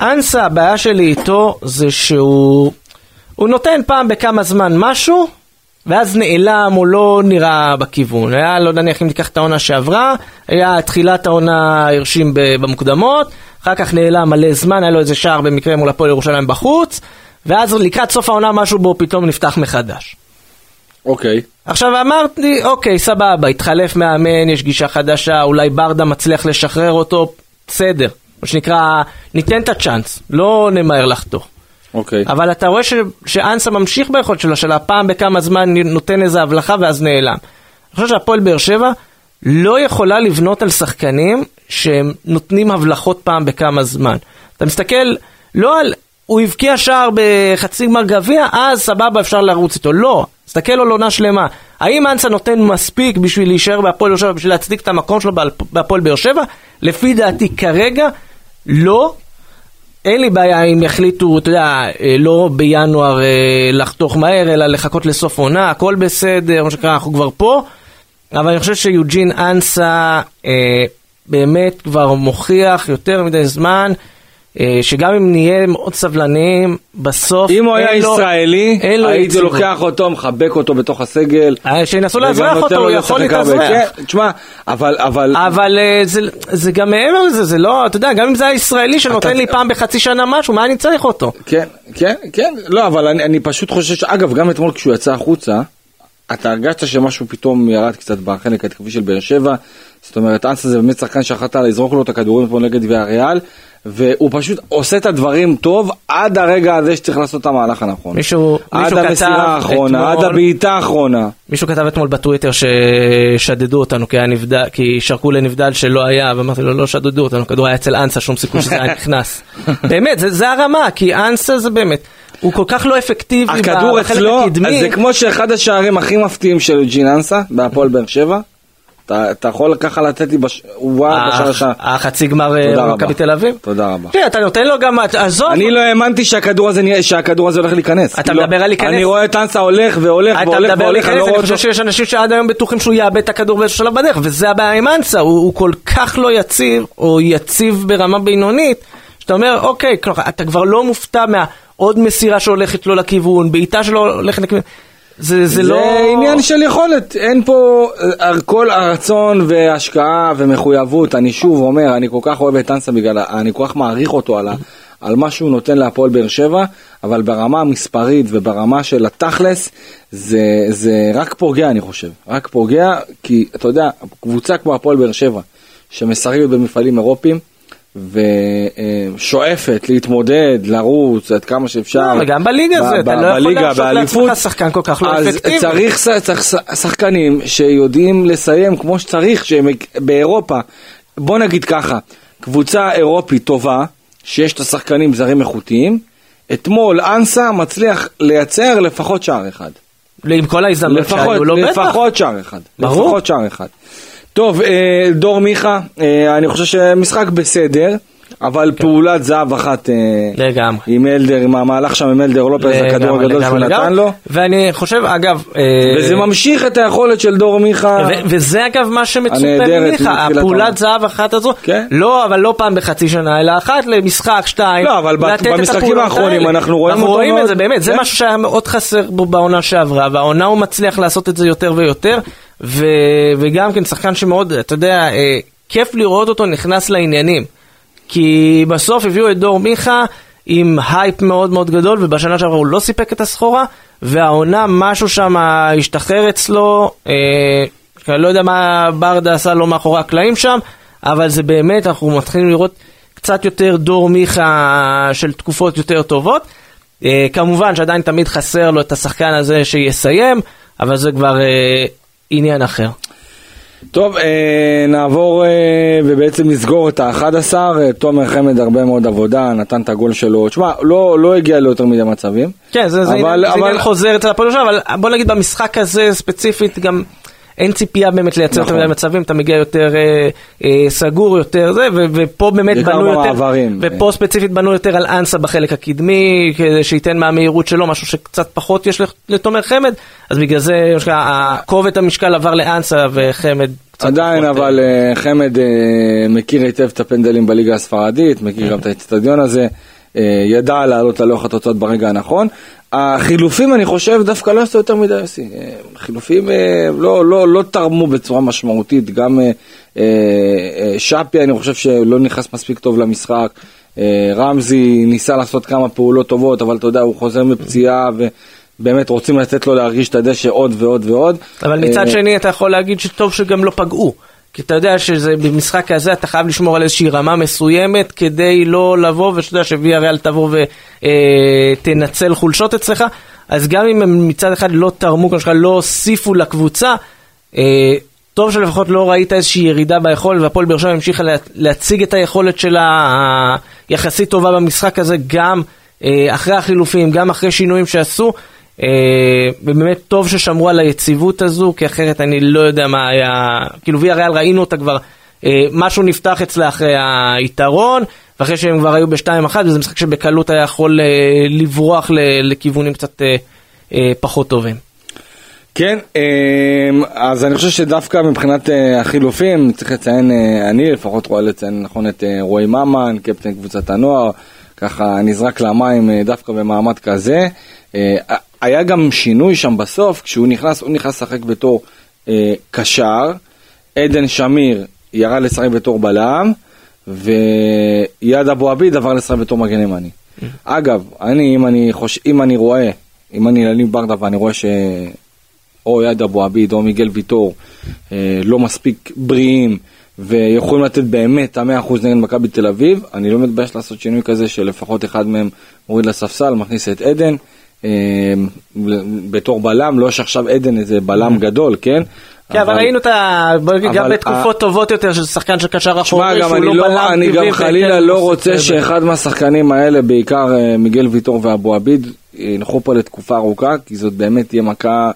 אנסה, הבעיה שלי איתו זה שהוא הוא נותן פעם בכמה זמן משהו, ואז נעלם או לא נראה בכיוון. היה, לא נניח אם תיקח את העונה שעברה, היה תחילת העונה הרשים במוקדמות, אחר כך נעלם מלא זמן, היה לו איזה שער במקרה מול הפועל ירושלים בחוץ, ואז לקראת סוף העונה משהו בו פתאום נפתח מחדש. אוקיי. עכשיו אמרתי, אוקיי, סבבה, התחלף מאמן, יש גישה חדשה, אולי ברדה מצליח לשחרר אותו, בסדר. מה שנקרא, ניתן את הצ'אנס, לא נמהר לחתוך. אוקיי. אבל אתה רואה ש, שאנסה ממשיך ביכולת שלו, של הפעם בכמה זמן נותן איזה הבלחה ואז נעלם. אני חושב שהפועל באר שבע לא יכולה לבנות על שחקנים שהם נותנים הבלחות פעם בכמה זמן. אתה מסתכל, לא על, הוא הבקיע שער בחצי גמר גביע, אז סבבה אפשר לרוץ איתו. לא, תסתכל על עונה שלמה. האם אנסה נותן מספיק בשביל להישאר בהפועל באר שבע, בשביל להצדיק את המקום שלו בהפועל באר שבע? לפי דעתי כרגע, לא. אין לי בעיה אם יחליטו, אתה יודע, אה, לא בינואר אה, לחתוך מהר, אלא לחכות לסוף עונה, הכל בסדר, מה שנקרא, אנחנו כבר פה. אבל אני חושב שיוג'ין אנסה אה, באמת כבר מוכיח יותר מדי זמן. אה, שגם אם נהיה מאוד סבלניים, בסוף אם הוא היה לו- ישראלי, הייתי. לוקח אותו, מחבק אותו בתוך הסגל. אה, שינסו לאזרח אותו, הוא יכול. להתאזרח. כן, תשמע, אבל, אבל, אבל אה, זה, זה גם מעבר לזה, זה לא, אתה יודע, גם אם זה היה ישראלי שנותן אתה- לי פעם בחצי שנה משהו, מה אני צריך אותו? כן, כן, כן, לא, אבל אני, אני פשוט חושב ש... אגב, גם אתמול כשהוא יצא החוצה, אתה הרגשת שמשהו פתאום ירד קצת בחלק ההתקפי של באר שבע. זאת אומרת, אנסה זה באמת שחקן שיכלת לזרוק לו את הכדורים אתמול נגד ויאריאל, והוא פשוט עושה את הדברים טוב עד הרגע הזה שצריך לעשות את המהלך הנכון. מישהו, עד מישהו המסירה האחרונה, עד אתמול- הבעיטה האחרונה. מישהו כתב אתמול בטוויטר ששדדו אותנו כי נבדל, כי שרקו לנבדל שלא היה, ואמרתי לו לא שדדו אותנו, הכדור היה אצל אנסה, שום סיכוי שזה היה נכנס. באמת, זה, זה הרמה, כי אנסה זה באמת, הוא כל כך לא אפקטיבי הכדור בחלק אצלו, הקדמי. אז זה כמו שאחד השערים הכי מפתיעים של ג'ין אנסה, בהפועל באר שבע. אתה אתה יכול ככה לתת לי, בש- הוא בא בשער השער. החצי גמר אה, תודה רבה. מכבי תל אביב. תודה רבה. תראה, אתה נותן לו גם, עזוב, אני לא האמנתי שהכדור הזה שהכדור הזה הולך להיכנס. אתה כאילו, מדבר על להיכנס? אני רואה את אנסה הולך והולך אתה והולך מדבר והולך, אני לא אני רואה חושב אותו. שיש אנשים שעד היום בטוחים שהוא יאבד את הכדור באיזשהו שלב בדרך, וזה הבעיה עם אנסה, הוא, הוא כל כך לא יציב, או יציב ברמה בינונית, שאתה אומר, אוקיי, כלומר, אתה כבר לא מופתע מהעוד מסירה שהולכת לו לכיוון, בעיטה שלו הולכת לכיוון, זה, זה, זה לא... עניין של יכולת, אין פה אה, כל הרצון והשקעה ומחויבות, אני שוב אומר, אני כל כך אוהב את אנסה בגלל, אני כל כך מעריך אותו על, ה, על מה שהוא נותן להפועל באר שבע, אבל ברמה המספרית וברמה של התכלס, זה, זה רק פוגע אני חושב, רק פוגע, כי אתה יודע, קבוצה כמו הפועל באר שבע, שמשחקת במפעלים אירופיים, ושואפת להתמודד, לרוץ עד כמה שאפשר. לא, וגם בליגה זה, אתה לא יכול להרשות. לעצמך שחקן כל כך לא אז אפקטיבי. צריך, ש- צריך שחקנים שיודעים לסיים כמו שצריך, שהם באירופה. בוא נגיד ככה, קבוצה אירופית טובה, שיש את השחקנים זרים איכותיים, אתמול אנסה מצליח לייצר לפחות שער אחד. עם כל ההזדמנות שהיו לו, בטח. לפחות שער אחד. ברור. לפחות שער אחד. טוב, אה, דור מיכה, אה, אני חושב שמשחק בסדר, אבל פעולת זהב אחת אה, לגמרי. עם אלדר, עם המהלך שם עם אלדר לופז, הכדור לגמרי, הגדול שהוא נתן. לו. ואני חושב, אגב... אה, וזה ממשיך את היכולת של דור מיכה. וזה אגב מה שמצופה ממיכה, הפעולת. זהב אחת הזו, כן. לא, אבל לא פעם בחצי שנה, אלא אחת למשחק, שתיים. לא, אבל במשחקים האחרונים. אנחנו רואים אנחנו רואים את. זה, באמת, זה כן. משהו שהיה מאוד חסר בו בעונה שעברה, והעונה הוא מצליח לעשות את זה יותר ויותר, ו- וגם כן שחקן שמאוד, אתה יודע, אה, כיף לראות אותו נכנס לעניינים. כי בסוף הביאו את דור מיכה עם הייפ מאוד מאוד גדול, ובשנה שעברה הוא לא סיפק את הסחורה, והעונה משהו שם השתחרר אצלו, אה, אני לא יודע מה ברדה עשה לו מאחורי הקלעים שם, אבל זה באמת, אנחנו מתחילים לראות קצת יותר דור מיכה של תקופות יותר טובות. אה, כמובן שעדיין תמיד חסר לו את השחקן הזה שיסיים, אבל זה כבר אה, עניין אחר. טוב, אה, נעבור אה, ובעצם נסגור את ה-11. אה, תומר חמד הרבה מאוד עבודה, נתן את הגול שלו. תשמע, לא, לא הגיע ליותר מדי מצבים. כן, זה, זה, אבל- עניין, זה אבל- עניין חוזר אצל הפועל ירושלים, אבל בוא נגיד במשחק הזה ספציפית גם אין ציפייה באמת לייצר יותר נכון. מדי מצבים, אתה מגיע יותר אה, אה, סגור, יותר זה, ו, ופה באמת בנו יותר, במעברים. ופה ספציפית בנו יותר על אנסה בחלק הקדמי, כדי שייתן מהמהירות שלו, משהו שקצת פחות יש לתומר חמד, אז בגלל זה כובד המשקל עבר לאנסה וחמד. עדיין פחות, אבל אה, חמד אה, מכיר היטב את הפנדלים בליגה הספרדית, מכיר גם את האצטדיון הזה, אה, ידע לעלות על לוח התוצאות ברגע הנכון. החילופים אני חושב דווקא לא עשו יותר מדי יוסי, אה, חילופים אה, לא, לא, לא תרמו בצורה משמעותית, גם אה, אה, אה, שפי אני חושב שלא נכנס מספיק טוב למשחק, אה, רמזי ניסה לעשות כמה פעולות טובות, אבל אתה יודע הוא חוזר מפציעה ובאמת רוצים לתת לו להרגיש את הדשא עוד ועוד ועוד. אבל מצד אה, שני אתה יכול להגיד שטוב שגם לא פגעו. כי אתה יודע שזה במשחק הזה אתה חייב לשמור על איזושהי רמה מסוימת כדי לא לבוא ואתה יודע שוויה ריאל תבוא ותנצל חולשות אצלך. אז גם אם הם מצד אחד לא תרמו, כמו שלך, לא הוסיפו לקבוצה, אה, טוב שלפחות לא ראית איזושהי ירידה ביכולת והפועל באר שבע המשיכה לה, להציג את היכולת שלה היחסית טובה במשחק הזה גם אה, אחרי החילופים, גם אחרי שינויים שעשו. אה, ובאמת טוב ששמרו על היציבות הזו, כי אחרת אני לא יודע מה היה, כאילו ויה ריאל ראינו אותה כבר, אה, משהו נפתח אצלה אחרי היתרון, ואחרי שהם כבר היו ב-2-1, וזה משחק שבקלות היה יכול לברוח לכיוונים קצת פחות טובים. כן, אז אני חושב שדווקא מבחינת החילופים, צריך לציין, אני לפחות רואה לציין נכון את רועי ממן, קפטן קבוצת הנוער, ככה נזרק למים דווקא במעמד כזה. היה גם שינוי שם בסוף, כשהוא נכנס, הוא נכנס לשחק בתור אה, קשר, עדן שמיר ירד לשחק בתור בלם, ויד אבו עביד עבר לשחק בתור מגן ימני. אגב, אני, אם אני, חוש... אם אני רואה, אם אני ילניב ברדה ואני רואה שאו יד אבו עביד או מיגל ויטור אה, לא מספיק בריאים, ויכולים לתת באמת את המאה אחוז נגד מכבי תל אביב, אני לא מתבייש לעשות שינוי כזה שלפחות אחד מהם מוריד לספסל, מכניס את עדן. אמ, בתור בלם, לא שעכשיו עדן איזה בלם גדול, כן? כן, אבל ראינו את ה... גם בתקופות טובות יותר של שחקן של קשר אחורי, שהוא לא, לא בלם אני גם חלילה לא רוצה שאחד מהשחקנים האלה, בעיקר אה, מיגל ויטור ואבו עביד, ילכו פה לתקופה ארוכה, כי זאת באמת תהיה מכה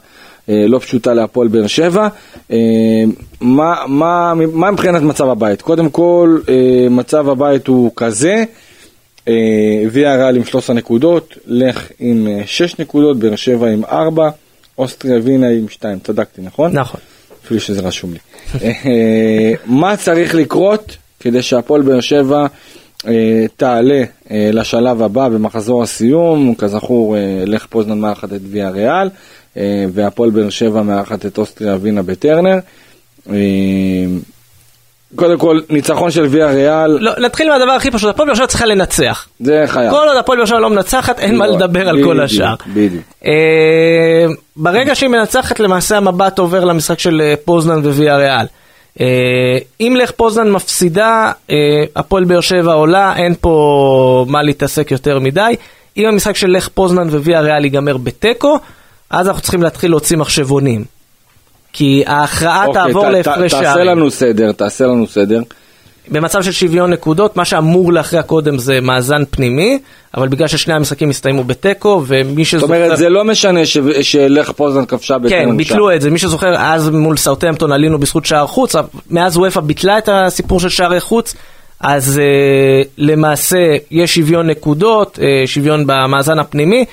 אה, לא פשוטה להפועל באר שבע. אה, מה מבחינת מצב הבית? קודם כל, מצב הבית הוא כזה. ויה ריאל עם 13 נקודות, לך עם 6 אה, נקודות, באר שבע עם 4, אוסטריה וינה עם 2, צדקתי נכון? נכון. אפילו שזה רשום לי. אה, מה צריך לקרות כדי שהפועל באר שבע אה, תעלה לשלב הבא במחזור הסיום, כזכור לך פוזנן מארחת את ויה ריאל, והפועל באר שבע מארחת את אוסטריה וינה בטרנר. קודם כל, ניצחון של ויה ריאל. לא, נתחיל מהדבר הכי פשוט, הפועל באר שבע צריכה לנצח. זה חייב. כל עוד הפועל באר שבע לא מנצחת, אין מה לדבר על כל השאר. בדיוק. אה, ברגע שהיא מנצחת, למעשה המבט עובר למשחק של אה, פוזנן וויה ריאל. אה, אם לך פוזנן מפסידה, הפועל באר שבע עולה, אין פה מה להתעסק יותר מדי. אם המשחק של לך פוזנן וויה ריאל ייגמר בתיקו, אז אנחנו צריכים להתחיל להוציא מחשבונים. כי ההכרעה אוקיי, תעבור להפרש שערים. תעשה לנו סדר, תעשה לנו סדר. במצב של שוויון נקודות, מה שאמור להכריע קודם זה מאזן פנימי, אבל בגלל ששני המשחקים הסתיימו בתיקו, ומי שזוכר... זאת אומרת, זה לא משנה ש... שלך פוזן כבשה בתיקו. כן, ביטלו את זה. מי שזוכר, אז מול סאוטהמפטון עלינו בזכות שער חוץ, מאז וופא ביטלה את הסיפור של שערי חוץ, אז uh, למעשה יש שוויון נקודות, uh, שוויון במאזן הפנימי,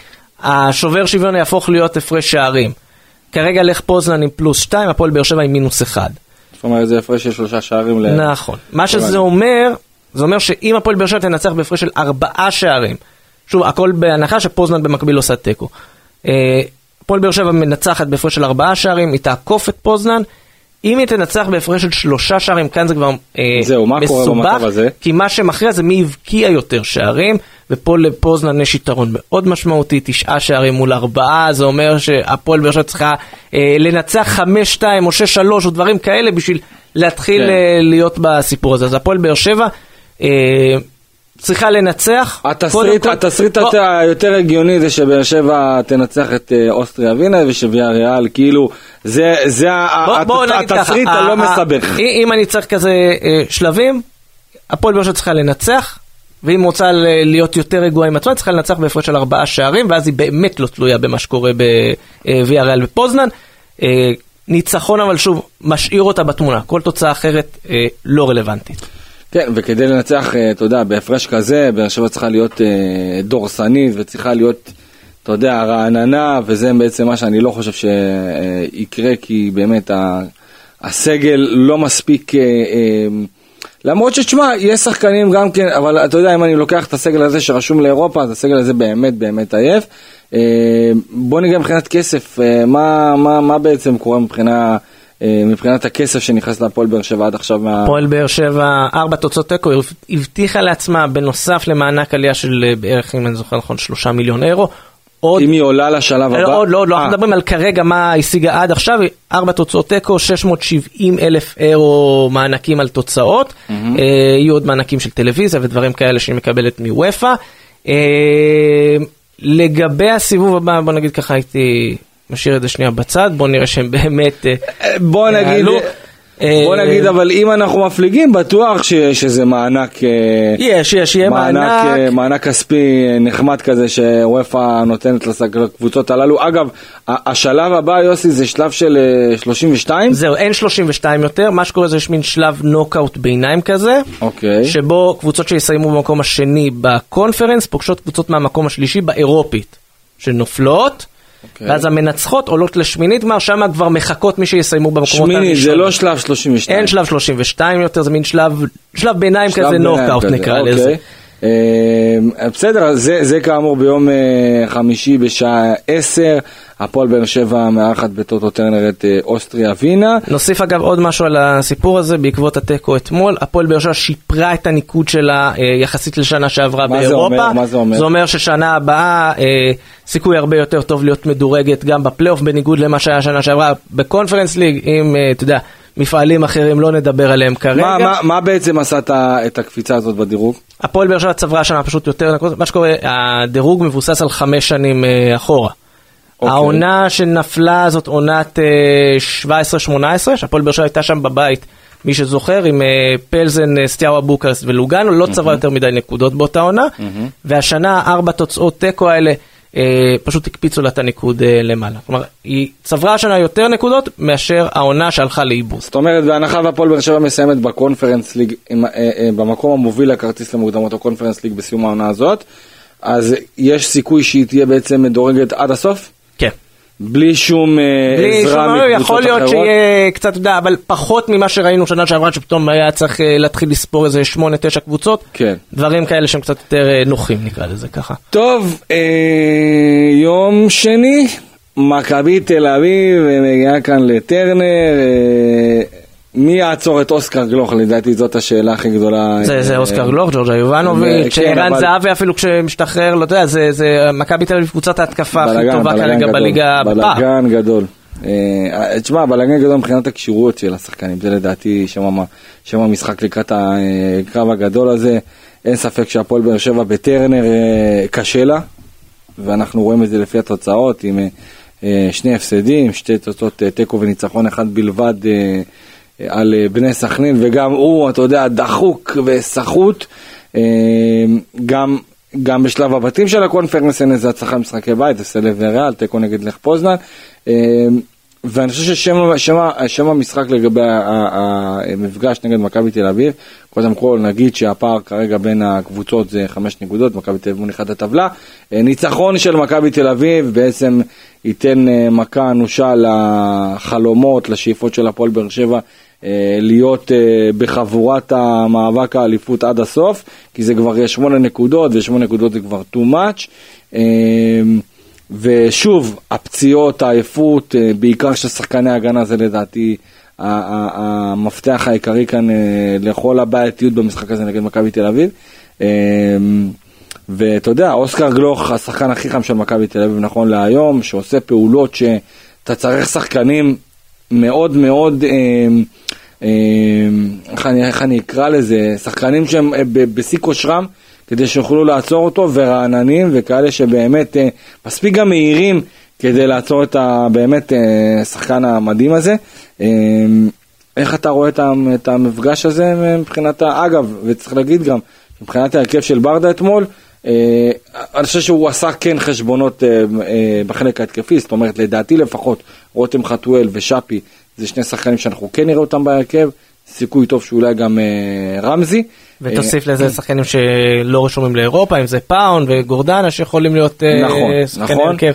השובר שוויון יהפוך להיות הפרש שערים. כרגע לך פוזנן עם פלוס 2, הפועל באר שבע עם מינוס 1. זאת אומרת זה הפרש של שלושה שערים ל... נכון. מה שזה אומר, זה אומר שאם הפועל באר שבע תנצח בהפרש של ארבעה שערים, שוב, הכל בהנחה שפוזנן במקביל עושה תיקו. אה, הפועל באר שבע מנצחת בהפרש של ארבעה שערים, היא תעקוף את פוזנן. אם היא תנצח בהפרש של שלושה שערים, כאן זה כבר אה, זהו, מה מסובך, קורה במצב הזה? כי מה שמכריע זה מי הבקיע יותר שערים, ופה לפוזנן יש יתרון מאוד משמעותי, תשעה שערים מול ארבעה, זה אומר שהפועל באר שבע צריכה אה, לנצח חמש, שתיים או שש, שלוש או דברים כאלה בשביל להתחיל כן. אה, להיות בסיפור הזה. אז הפועל באר שבע... אה, צריכה לנצח. התסריט, התסריט בוא... היותר הגיוני זה שבאר שבע תנצח את אה, אוסטריה ווינה ושוויה ריאל, כאילו, זה, זה בוא, הת, בוא התסריט הלא מסבך. אם אני צריך כזה אה, שלבים, הפועל באר שבע צריכה לנצח, ואם רוצה להיות יותר רגועה עם עצמה, צריכה לנצח בהפרש של ארבעה שערים, ואז היא באמת לא תלויה במה שקורה בוויה ריאל ופוזנן. ניצחון אבל שוב, משאיר אותה בתמונה, כל תוצאה אחרת לא רלוונטית. כן, וכדי לנצח, אה, אתה יודע, בהפרש כזה, באר שבע צריכה להיות אה, דורסנית וצריכה להיות, אתה יודע, רעננה, וזה בעצם מה שאני לא חושב שיקרה, כי באמת הסגל לא מספיק... אה, למרות שתשמע, יש שחקנים גם כן, אבל אתה יודע, אם אני לוקח את הסגל הזה שרשום לאירופה, אז הסגל הזה באמת באמת עייף. בוא ניגע מבחינת כסף, מה, מה, מה בעצם קורה מבחינה... אה, מבחינת הכסף שנכנס להפועל באר שבע עד עכשיו. הפועל באר שבע, ארבע תוצאות תיקו, הבטיחה לעצמה בנוסף למענק עלייה של אה, בערך, אם אני זוכר נכון, שלושה מיליון אירו. עוד, אם היא עולה לשלב לא, הבא? עוד לא, לא, אנחנו מדברים על כרגע מה השיגה עד עכשיו, ארבע תוצאות תיקו, 670 אלף אירו מענקים על תוצאות, mm-hmm. יהיו עוד מענקים של טלוויזיה ודברים כאלה שהיא מקבלת מוופא. לגבי הסיבוב הבא, בוא נגיד ככה, הייתי משאיר את זה שנייה בצד, בוא נראה שהם באמת אה, בוא נגיד, בוא נגיד, אבל אם אנחנו מפליגים, בטוח שיש איזה מענק... יש, יש, יהיה מענק. מענק כספי נחמד כזה שוופא נותנת לקבוצות הללו. אגב, השלב הבא, יוסי, זה שלב של 32? זהו, אין 32 יותר, מה שקורה זה יש מין שלב נוקאוט ביניים כזה. אוקיי. שבו קבוצות שיסיימו במקום השני בקונפרנס פוגשות קבוצות מהמקום השלישי באירופית, שנופלות. Okay. אוקיי. ואז המנצחות עולות לשמינית גמר, שם כבר מחכות מי שיסיימו במקומות הראשונים. שמינית, זה לא שלב 32. אין שלב 32 יותר, זה מין שלב, שלב ביניים שלב כזה, נוקאוט נקרא okay. לזה. אה, בסדר, זה, זה כאמור ביום אה, חמישי בשעה 10, הפועל באר שבע מארחת בטוטו טרנר את אה, אוסטריה ווינה. נוסיף אגב עוד משהו על הסיפור הזה, בעקבות התיקו אתמול, הפועל באר שבע שיפרה את הניקוד שלה יחסית לשנה שעברה מה באירופה. זה אומר? מה זה אומר? זה אומר ששנה הבאה סיכוי הרבה יותר טוב להיות מדורגת גם בפלייאוף, בניגוד למה שהיה שנה שעברה בקונפרנס ליג, אם אתה יודע. מפעלים אחרים, לא נדבר עליהם כרגע. מה, מה, מה בעצם עשה את הקפיצה הזאת בדירוג? הפועל באר שבע צברה שנה פשוט יותר נקודות, מה שקורה, הדירוג מבוסס על חמש שנים uh, אחורה. Okay. אוקיי. העונה שנפלה זאת עונת uh, אה, 17-18, שהפועל באר שבע הייתה שם בבית, מי שזוכר, עם uh, פלזן, סטיאבה בוקרסט ולוגנו, לא צברה mm-hmm. יותר מדי נקודות באותה עונה, mm-hmm. והשנה ארבע תוצאות תיקו האלה. אה, פשוט הקפיצו לה את הניקוד אה, למעלה. כלומר, היא צברה השנה יותר נקודות מאשר העונה שהלכה לאיבוד. זאת אומרת, בהנחה והפועל באר שבע מסיימת בקונפרנס ליג, אה, במקום המוביל לכרטיס למוקדמות הקונפרנס ליג בסיום העונה הזאת, אז יש סיכוי שהיא תהיה בעצם מדורגת עד הסוף? בלי שום אה, בלי עזרה שום, מקבוצות יכול להיות אחרות. שיהיה קצת, אתה יודע, אבל פחות ממה שראינו שנה שעברה, שפתאום היה צריך אה, להתחיל לספור איזה שמונה, תשע קבוצות. כן. דברים כאלה שהם קצת יותר אה, נוחים, נקרא לזה ככה. טוב, אה, יום שני, מכבי תל אביב מגיעה כאן לטרנר. אה, מי יעצור את אוסקר גלוך? לדעתי זאת השאלה הכי גדולה. זה, זה אוסקר גלוך, ג'ורג'ה יובנוביץ', ערן זהבי אפילו כשמשתחרר, לא יודע, זה, זה מכבי תל אביב קבוצת ההתקפה הכי טובה כרגע בליגה בפעם. בלאגן גדול. אה, תשמע, בלאגן גדול מבחינת הכשירויות של השחקנים, זה לדעתי שם המשחק לקראת הקרב הגדול הזה. אין ספק שהפועל באר שבע בטרנר אה, קשה לה, ואנחנו רואים את זה לפי התוצאות, עם אה, שני הפסדים, שתי תוצאות תיקו וניצחון אחד בלבד. על אה, בני סכנין, וגם הוא, אתה יודע, דחוק וסחוט. אה, גם, גם בשלב הבתים של הקונפרנס אין איזה הצלחה במשחקי בית, זה סלב וריאל, תיקו נגד לך פוזנן. אה, ואני חושב ששם המשחק לגבי המפגש נגד מכבי תל אביב, קודם כל נגיד שהפער כרגע בין הקבוצות זה חמש נקודות, מכבי תל אביב מוליכת הטבלה. ניצחון של מכבי תל אביב בעצם ייתן מכה אנושה לחלומות, לשאיפות של הפועל באר שבע להיות אה, בחבורת המאבק האליפות עד הסוף, כי זה כבר יהיה שמונה נקודות, ושמונה נקודות זה כבר too much. אה, ושוב, הפציעות, העייפות, בעיקר של שחקני הגנה, זה לדעתי המפתח העיקרי כאן לכל הבעייתיות במשחק הזה נגד מכבי תל אביב. ואתה יודע, אוסקר גלוך, השחקן הכי חם של מכבי תל אביב נכון להיום, שעושה פעולות שאתה צריך שחקנים מאוד מאוד, אה, אה, איך, אני, איך אני אקרא לזה, שחקנים שהם אה, בשיא כושרם, כדי שיוכלו לעצור אותו, ורעננים, וכאלה שבאמת אה, מספיק גם מהירים כדי לעצור את הבאמת אה, המדהים הזה. אה, איך אתה רואה את המפגש הזה מבחינת, אגב, וצריך להגיד גם, מבחינת ההרכב של ברדה אתמול, אה, אני חושב שהוא עשה כן חשבונות אה, אה, בחלק ההתקפי, זאת אומרת לדעתי לפחות רותם חתואל ושאפי זה שני שחקנים שאנחנו כן נראה אותם בהרכב, סיכוי טוב שאולי גם רמזי. ותוסיף לזה שחקנים שלא רשומים לאירופה, אם זה פאון וגורדנה שיכולים להיות נכון, שחקני נכון. הרכב.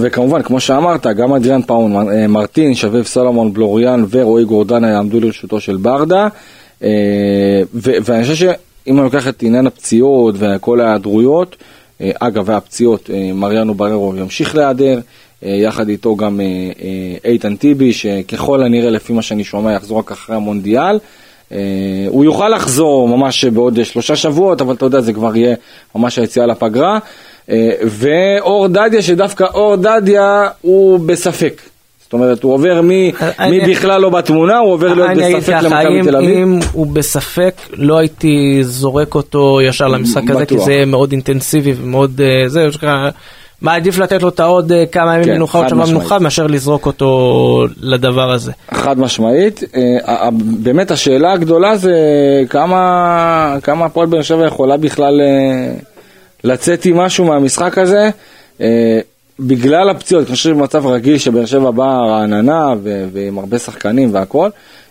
וכמובן, כמו שאמרת, גם אדריאן פאון, מרטין, שביב סולומון, בלוריאן ורועי גורדנה יעמדו לרשותו של ברדה. ואני חושב אם אני לוקח את עניין הפציעות וכל ההיעדרויות, אה, אגב, והפציעות, אה, מריאנו בררו ימשיך להיעדר, אה, יחד איתו גם איתן טיבי, שככל הנראה, לפי מה שאני שומע, יחזור רק אחרי המונדיאל. הוא יוכל לחזור ממש בעוד שלושה שבועות, אבל אתה יודע, זה כבר יהיה ממש היציאה לפגרה. ואור דדיה, שדווקא אור דדיה הוא בספק. זאת אומרת, הוא עובר מי, אני, מי בכלל לא בתמונה, הוא עובר להיות בספק למכבי תל אביב. אם הוא בספק, לא הייתי זורק אותו ישר למשחק הזה, כי זה מאוד אינטנסיבי ומאוד, אה, זה, מעדיף לתת לו את העוד אה, כמה ימים כן, מנוחה, עוד שבוע משמעית. מנוחה, מאשר לזרוק אותו לדבר הזה. חד משמעית. אה, באמת השאלה הגדולה זה כמה, כמה הפועל באר שבע יכולה בכלל אה, לצאת עם משהו מהמשחק הזה. בגלל הפציעות, אני חושב שבמצב רגיל שבאר שבע באה רעננה ועם הרבה שחקנים והכל,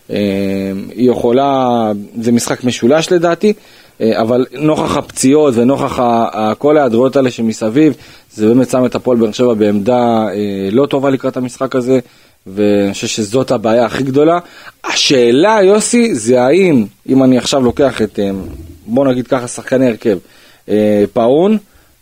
היא יכולה, זה משחק משולש לדעתי, אבל נוכח הפציעות ונוכח כל ההיעדרויות האלה שמסביב, זה באמת שם את הפועל באר שבע בעמדה אה, לא טובה לקראת המשחק הזה, ואני חושב שזאת הבעיה הכי גדולה. השאלה, יוסי, זה האם, אם אני עכשיו לוקח את, אה, בוא נגיד ככה, שחקני הרכב, אה, פאון,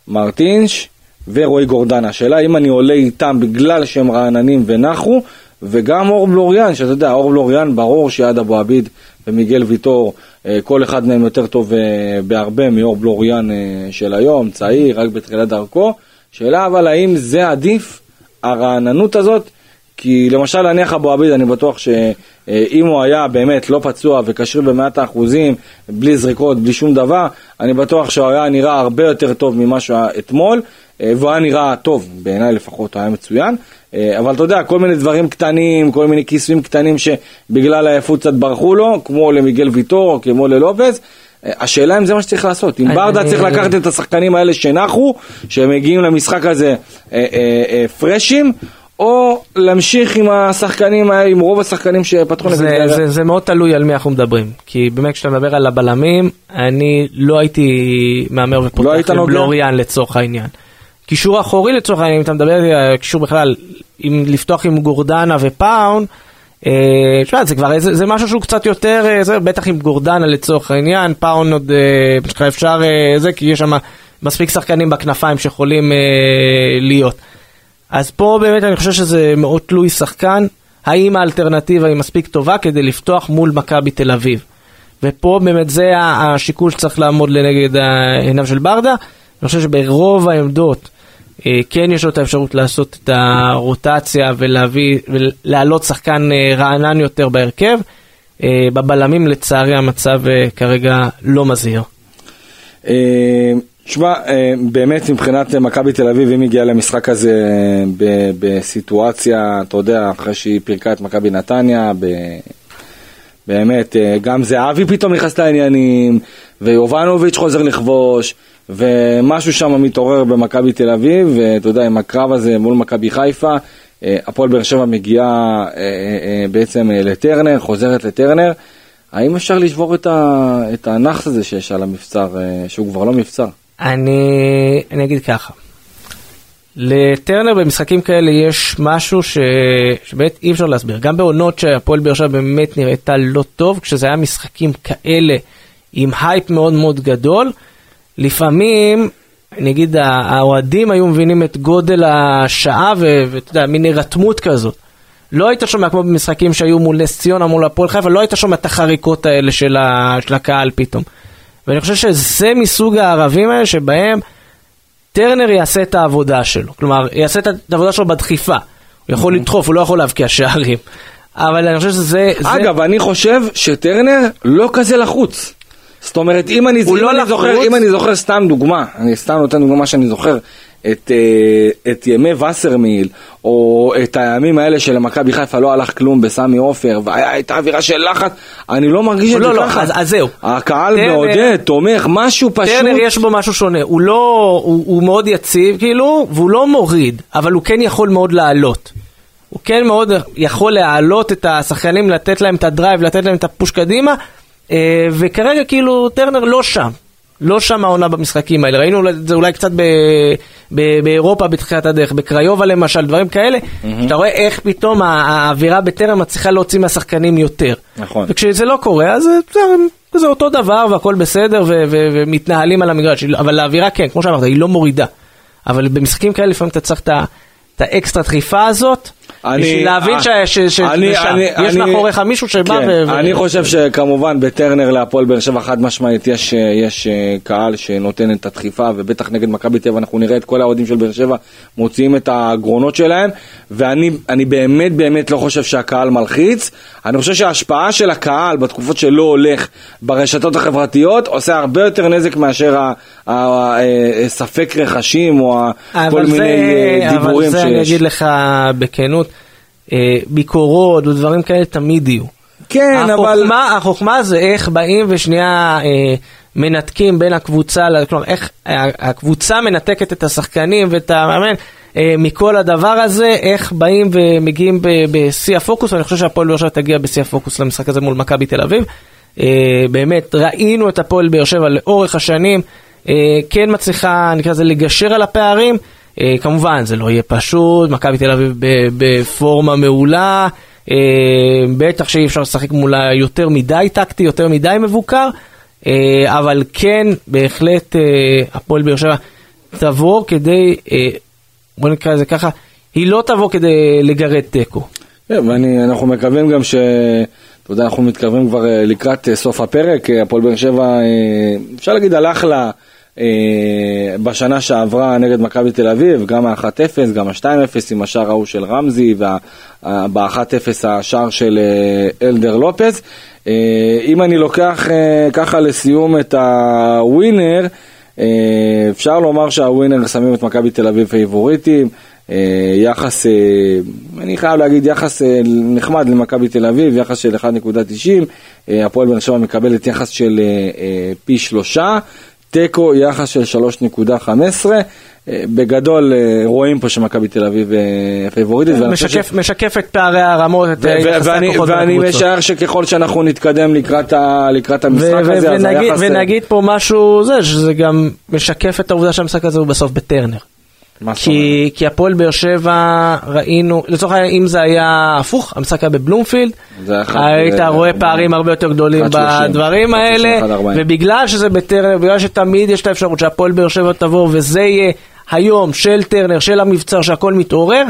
מרטינש ורועי גורדנה. השאלה אם אני עולה איתם בגלל שהם רעננים ונחו, וגם אור בלוריאן, שאתה יודע, אור בלוריאן ברור שיעד אבו עביד ומיגל ויטור, אה, כל אחד מהם יותר טוב אה, בהרבה מאור בלוריאן אה, של היום, צעיר, רק בתחילת דרכו. שאלה אבל האם זה עדיף, הרעננות הזאת, כי למשל נניח אבו עביד, אני בטוח שאם הוא היה באמת לא פצוע וכשיר במאת האחוזים, בלי זריקות, בלי שום דבר, אני בטוח שהוא היה נראה הרבה יותר טוב ממה שהיה אתמול, אה, והוא היה נראה טוב, בעיניי לפחות היה מצוין, אה, אבל אתה יודע, כל מיני דברים קטנים, כל מיני כיסויים קטנים שבגלל העייפות קצת ברחו לו, כמו למיגל ויטור, כמו ללופז. אה, השאלה אם זה מה שצריך לעשות, אם אני- ברדה צריך לקחת את השחקנים האלה שנחו, שהם מגיעים למשחק הזה אה, אה, אה, פרשים, או להמשיך עם השחקנים האלה, עם רוב השחקנים שפתחו נגד זה. זה, זה מאוד תלוי על מי אנחנו מדברים. כי באמת כשאתה מדבר על הבלמים, אני לא הייתי מהמר לא ופותח היית עם נוגע? בלוריאן לצורך העניין. קישור אחורי לצורך העניין, אם אתה מדבר על קישור בכלל, אם לפתוח עם גורדנה ופאון, אה, תשמע, זה כבר זה, זה משהו שהוא קצת יותר, אה, זה, בטח עם גורדנה לצורך העניין, פאון עוד אה, אפשר, אה, זה, כי יש שם מספיק שחקנים בכנפיים שיכולים אה, להיות. אז פה באמת אני חושב שזה מאוד תלוי שחקן, האם האלטרנטיבה היא מספיק טובה כדי לפתוח מול מכבי תל אביב. ופה באמת זה השיקול שצריך לעמוד לנגד עיניו של ברדה. אני חושב שברוב העמדות אה, כן יש לו את האפשרות לעשות את הרוטציה ולהביא, ולהעלות שחקן אה, רענן יותר בהרכב. אה, בבלמים לצערי המצב אה, כרגע לא מזהיר. אה, תשמע, אה, באמת מבחינת מכבי תל אביב, אם הגיעה למשחק הזה אה, בסיטואציה, אתה יודע, אחרי שהיא פירקה את מכבי נתניה, ב- באמת, אה, גם זהבי פתאום נכנס לעניינים, ויובנוביץ' חוזר לכבוש, ומשהו שם מתעורר במכבי תל אביב, ואתה יודע, עם הקרב הזה מול מכבי חיפה, אה, הפועל באר שבע מגיעה אה, אה, בעצם לטרנר, חוזרת לטרנר. האם אפשר לשבור את, ה, את הנאחס הזה שיש על המבצר, שהוא כבר לא מבצר? אני, אני אגיד ככה, לטרנר במשחקים כאלה יש משהו ש... שבאמת אי אפשר להסביר. גם בעונות שהפועל באר שבע באמת נראתה לא טוב, כשזה היה משחקים כאלה עם הייפ מאוד מאוד גדול, לפעמים, אני אגיד, האוהדים היו מבינים את גודל השעה ואתה יודע, מין הירתמות כזאת. לא היית שומע כמו במשחקים שהיו מול נס ציונה, מול הפועל חיפה, לא היית שומע את החריקות האלה של, ה... של הקהל פתאום. ואני חושב שזה מסוג הערבים האלה שבהם טרנר יעשה את העבודה שלו. כלומר, יעשה את העבודה שלו בדחיפה. הוא יכול לדחוף, הוא לא יכול להבקיע שערים. אבל אני חושב שזה... זה... אגב, אני חושב שטרנר לא כזה לחוץ. זאת אומרת, אם אני, אם לא אני. זוכר, אם אני זוכר סתם דוגמה, אני סתם נותן דוגמה שאני זוכר, את, אה, את ימי וסרמיל, או את הימים האלה שלמכבי חיפה לא הלך כלום בסמי עופר, והייתה אווירה של לחץ, אני לא מרגיש את לא, זה לא, ככה. אז- אז זהו. הקהל טרנר- מעודד, תומך, משהו פשוט. טרנר יש בו משהו שונה, הוא לא, הוא, הוא מאוד יציב כאילו, והוא לא מוריד, אבל הוא כן יכול מאוד לעלות. הוא כן מאוד יכול להעלות את השחקנים, לתת להם את ה drive, לתת להם את ה push קדימה, וכרגע כאילו טרנר לא שם. לא שם העונה במשחקים האלה, ראינו את זה אולי קצת ב, ב, באירופה בתחילת הדרך, בקריובה למשל, דברים כאלה, אתה רואה איך פתאום האווירה בטרם מצליחה להוציא מהשחקנים יותר. נכון. וכשזה לא קורה, אז זה, זה אותו דבר והכל בסדר ו- ו- ומתנהלים על המגרש, אבל האווירה כן, כמו שאמרת, היא לא מורידה. אבל במשחקים כאלה לפעמים אתה צריך את האקסטרה דחיפה הזאת, בשביל להבין שיש מאחוריך מישהו שבא כן, ו... אני חושב שכמובן בטרנר להפועל באר שבע חד משמעית יש, יש אה, קהל שנותן את הדחיפה, ובטח נגד מכבי טבע אנחנו נראה את כל האוהדים של באר שבע מוציאים את הגרונות שלהם, ואני באמת באמת לא חושב שהקהל מלחיץ. אני חושב שההשפעה של הקהל בתקופות שלא הולך ברשתות החברתיות עושה הרבה יותר נזק מאשר הספק אה, רכשים או כל מיני דיבורים שיש. אבל זה אני אגיד לך בכנות. אה, ביקורות ודברים כאלה תמיד יהיו. כן, החוכמה, אבל... החוכמה זה איך באים ושנייה אה, מנתקים בין הקבוצה, כלומר איך הקבוצה מנתקת את השחקנים ואת המאמן אה, מכל הדבר הזה, איך באים ומגיעים בשיא הפוקוס, ואני חושב שהפועל באר שבע תגיע בשיא הפוקוס למשחק הזה מול מכבי תל אביב. אה, באמת, ראינו את הפועל באר שבע לאורך השנים, אה, כן מצליחה, נקרא לזה, לגשר על הפערים. אה, כמובן, זה לא יהיה פשוט, מכבי תל אביב בפורמה מעולה, אה, בטח שאי אפשר לשחק מולה יותר מדי טקטי, יותר מדי מבוקר, אה, אבל כן, בהחלט הפועל באר שבע תבוא כדי, בוא נקרא לזה ככה, היא לא תבוא כדי לגרד תיקו. כן, ואנחנו מקווים גם ש... אתה יודע, אנחנו מתקרבים כבר לקראת סוף הפרק, הפועל באר שבע, אפשר להגיד, הלך לה... אה, בשנה שעברה נגד מכבי תל אביב, גם ה-1-0, גם ה-2-0 עם השער ההוא של רמזי, וב-1-0 השער של אה, אלדר לופז. אה, אם אני לוקח ככה לסיום את הווינר, אפשר לומר שהווינר שמים את מכבי תל אביב פייבוריטים. יחס, אני חייב להגיד, יחס נחמד למכבי תל אביב, יחס של 1.90, הפועל באר שבע מקבלת יחס של פי שלושה. תיקו יחס של 3.15. אה, בגדול אה, רואים פה שמכבי תל אביב אה, פייבוריטית. משקף, ש... משקף את פערי הרמות, את יחסי הכוחות ואני משער שככל שאנחנו נתקדם לקראת, ה, לקראת המשחק ו- הזה, ונגיד, אז היחס... ונגיד פה משהו זה, שזה גם משקף את העובדה שהמשחק הזה הוא בסוף בטרנר. כי, כי הפועל באר שבע ראינו, לצורך העניין אם זה היה הפוך, המשחק היה בבלומפילד, היית ו... רואה פערים הרבה יותר גדולים בדברים האלה, ובגלל שזה בטרנר, בגלל שתמיד יש את האפשרות שהפועל באר שבע תבוא וזה יהיה היום של טרנר, של המבצר, שהכל מתעורר,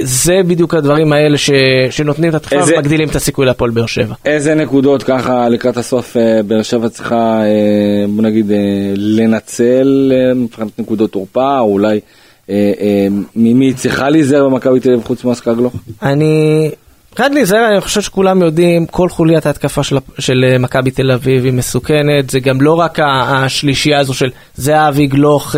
זה בדיוק הדברים האלה ש, שנותנים את התחלה ומגדילים את הסיכוי להפועל באר שבע. איזה נקודות ככה לקראת הסוף אה, באר שבע צריכה, אה, בוא נגיד, לנצל מבחינת נקודות תורפה, או אולי ממי היא צריכה להיזהר במכבי תל אביב חוץ מאסקגלו? אני... מבחינת להיזהר, אני חושב שכולם יודעים, כל חוליית ההתקפה של, של מכבי תל אביב היא מסוכנת, זה גם לא רק השלישייה הזו של זהבי, גלוך.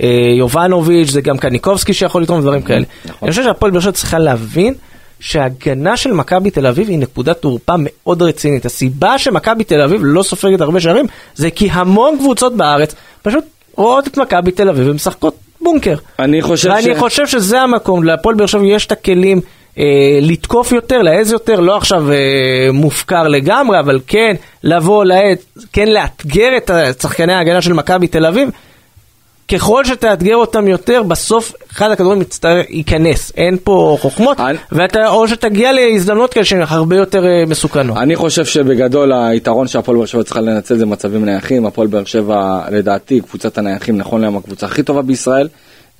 אה, יובנוביץ', זה גם קניקובסקי שיכול לתרום דברים כאלה. נכון. אני חושב שהפועל באר שבע צריכה להבין שההגנה של מכבי תל אביב היא נקודת תורפה מאוד רצינית. הסיבה שמכבי תל אביב לא סופגת הרבה שערים זה כי המון קבוצות בארץ פשוט רואות את מכבי תל אביב ומשחקות בונקר. אני חושב ואני ש... ואני חושב שזה המקום, להפועל באר שבע יש את הכלים אה, לתקוף יותר, להעז יותר, לא עכשיו אה, מופקר לגמרי, אבל כן לבוא, לעת, כן לאתגר את שחקני ההגנה של מכבי תל אביב. ככל שתאתגר אותם יותר, בסוף אחד הכדורים מצטער, ייכנס. אין פה חוכמות, אני... ואתה, או שתגיע להזדמנות כאלה שהן הרבה יותר uh, מסוכנות. אני חושב שבגדול היתרון שהפועל באר שבע צריכה לנצל זה מצבים נייחים. הפועל באר שבע, לדעתי, קבוצת הנייחים, נכון להיום הקבוצה הכי טובה בישראל.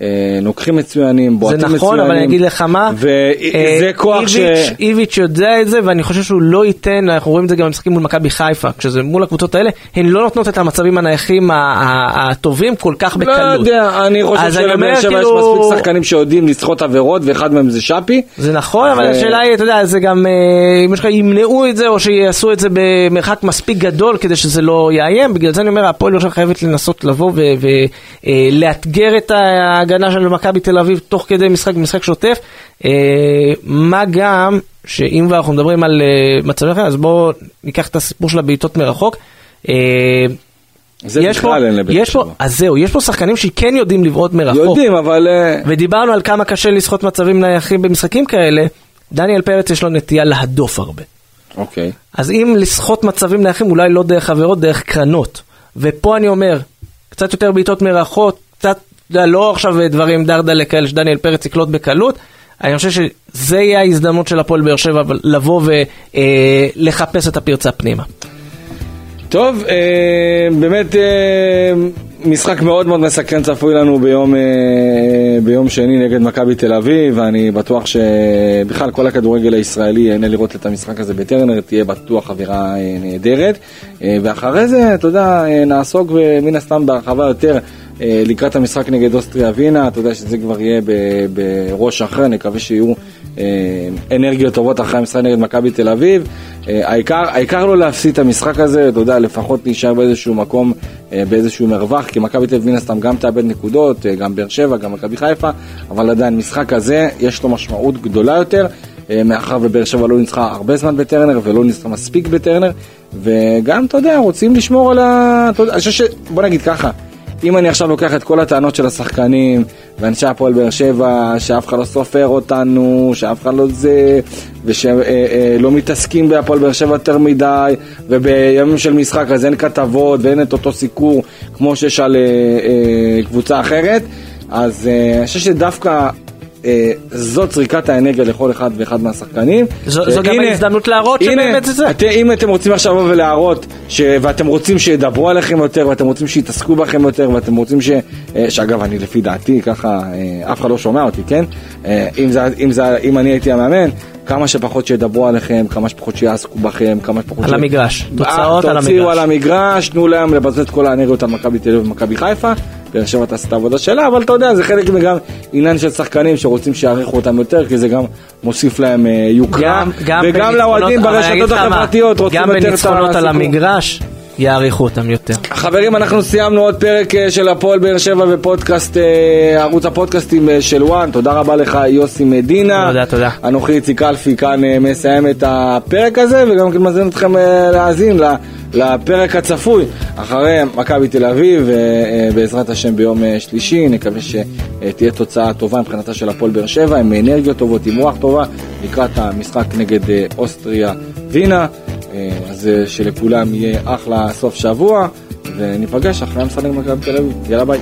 אה, נוקחים מצוינים, בועטים מצוינים. זה נכון, אבל אני אגיד לך מה, וזה כוח ש... איביץ' יודע את זה, ואני חושב שהוא לא ייתן, אנחנו רואים את זה גם במשחקים מול מכבי חיפה, כשזה מול הקבוצות האלה, הן לא נותנות את המצבים הנייחים הטובים כל כך בקלות. לא יודע, אני חושב שלבאר שבע יש כאילו- מספיק שחקנים שיודעים לסחוט עבירות, ואחד מהם זה שפי. זה נכון, אבל השאלה היא, אתה יודע, זה גם, אה, אם יש לך, ימנעו את זה, או שיעשו את זה במרחק מספיק גדול, כדי שזה לא יאיים, בגלל זה אני אומר, הפועל חייבת לנסות לבוא ולאתגר אה, את ה... ההגנה של מכבי תל אביב תוך כדי משחק, משחק שוטף. אה, מה גם, שאם אנחנו מדברים על אה, מצבי אחר, אז בואו ניקח את הסיפור של הבעיטות מרחוק. אה, זה בכלל אין לבית שבע. אז זהו, יש פה שחקנים שכן יודעים לבעוט מרחוק. יודעים, אבל... ודיברנו על כמה קשה לסחוט מצבים נייחים במשחקים כאלה. דניאל פרץ יש לו נטייה להדוף הרבה. אוקיי. אז אם לסחוט מצבים נייחים, אולי לא דרך עבירות, דרך קרנות. ופה אני אומר, קצת יותר בעיטות מרחוק, קצת לא עכשיו דברים דרדלה כאלה שדניאל פרץ יקלוט בקלות. אני חושב שזה יהיה ההזדמנות של הפועל באר שבע לבוא ולחפש אה, את הפרצה פנימה. טוב, אה, באמת אה, משחק מאוד מאוד מסכן צפוי לנו ביום, ביום שני נגד מכבי תל אביב, ואני בטוח שבכלל כל הכדורגל הישראלי ייהנה לראות את המשחק הזה בטרנר, תהיה בטוח אווירה נהדרת. ואחרי זה, אתה יודע, נעסוק מן הסתם בהרחבה יותר לקראת המשחק נגד אוסטריה ווינה, אתה יודע שזה כבר יהיה בראש אחר, נקווה שיהיו אה, אנרגיות טובות אחרי המשחק נגד מכבי תל אביב. אה, העיקר, העיקר לא להפסיד את המשחק הזה, אתה יודע, לפחות להישאר באיזשהו מקום, באיזשהו מרווח, כי מכבי תל אביב מן הסתם גם תאבד נקודות, גם באר שבע, גם מכבי חיפה, אבל עדיין משחק הזה יש לו משמעות גדולה יותר. מאחר ובאר שבע לא ניצחה הרבה זמן בטרנר ולא ניצחה מספיק בטרנר וגם, אתה יודע, רוצים לשמור על ה... חושב ש... בוא נגיד ככה, אם אני עכשיו לוקח את כל הטענות של השחקנים ואנשי הפועל באר שבע, שאף אחד לא סופר אותנו, שאף אחד לא זה, ושלא אה, אה, מתעסקים בהפועל באר שבע יותר מדי, ובימים של משחק אז אין כתבות ואין את אותו סיקור כמו שיש על אה, קבוצה אחרת, אז אני חושב שדווקא זאת זריקת האנרגיה לכל אחד ואחד מהשחקנים. זו, זו גם ההזדמנות להראות שבאמת זה זה. את, אם אתם רוצים עכשיו לבוא ולהראות, ש, ואתם רוצים שידברו עליכם יותר, ואתם רוצים שיתעסקו בכם יותר, ואתם רוצים ש... אה, שאגב, אני לפי דעתי, ככה, אה, אף אחד לא שומע אותי, כן? אם, זה, אם, זה, אם אני הייתי המאמן, כמה שפחות שידברו עליכם, כמה שפחות שיעסקו בכם, כמה שפחות... על ש... המגרש, תוצאות על המגרש. תוציאו על המגרש, תנו להם לבזבז את כל האנרגיות על מכבי תל אביב ומכבי חיפה, באר שבע תעשה את העבודה שלה, אבל אתה יודע, זה חלק מגם עניין של שחקנים שרוצים שיעריכו אותם יותר, כי זה גם מוסיף להם אה, יוקרה, וגם לאוהדים ברשתות החברתיות רוצים יותר את הסיפור. גם בניצחונות על המגרש. יעריכו אותם יותר. חברים, אנחנו סיימנו עוד פרק אה, של הפועל באר שבע ופודקאסט, אה, ערוץ הפודקאסטים של וואן. תודה רבה לך, יוסי מדינה. תודה, תודה. אנוכי איציק אלפי כאן מסיים את הפרק הזה, וגם כן מזמין אתכם להאזין לפרק הצפוי אחרי מכבי תל אביב, בעזרת השם ביום שלישי. נקווה שתהיה תוצאה טובה מבחינתה של הפועל באר שבע, עם אנרגיות טובות, עם רוח טובה, לקראת המשחק נגד אוסטריה וינה. אז שלכולם יהיה אחלה סוף שבוע, וניפגש אחרי המשחק נגד מכבי תל אביב. יאללה ביי.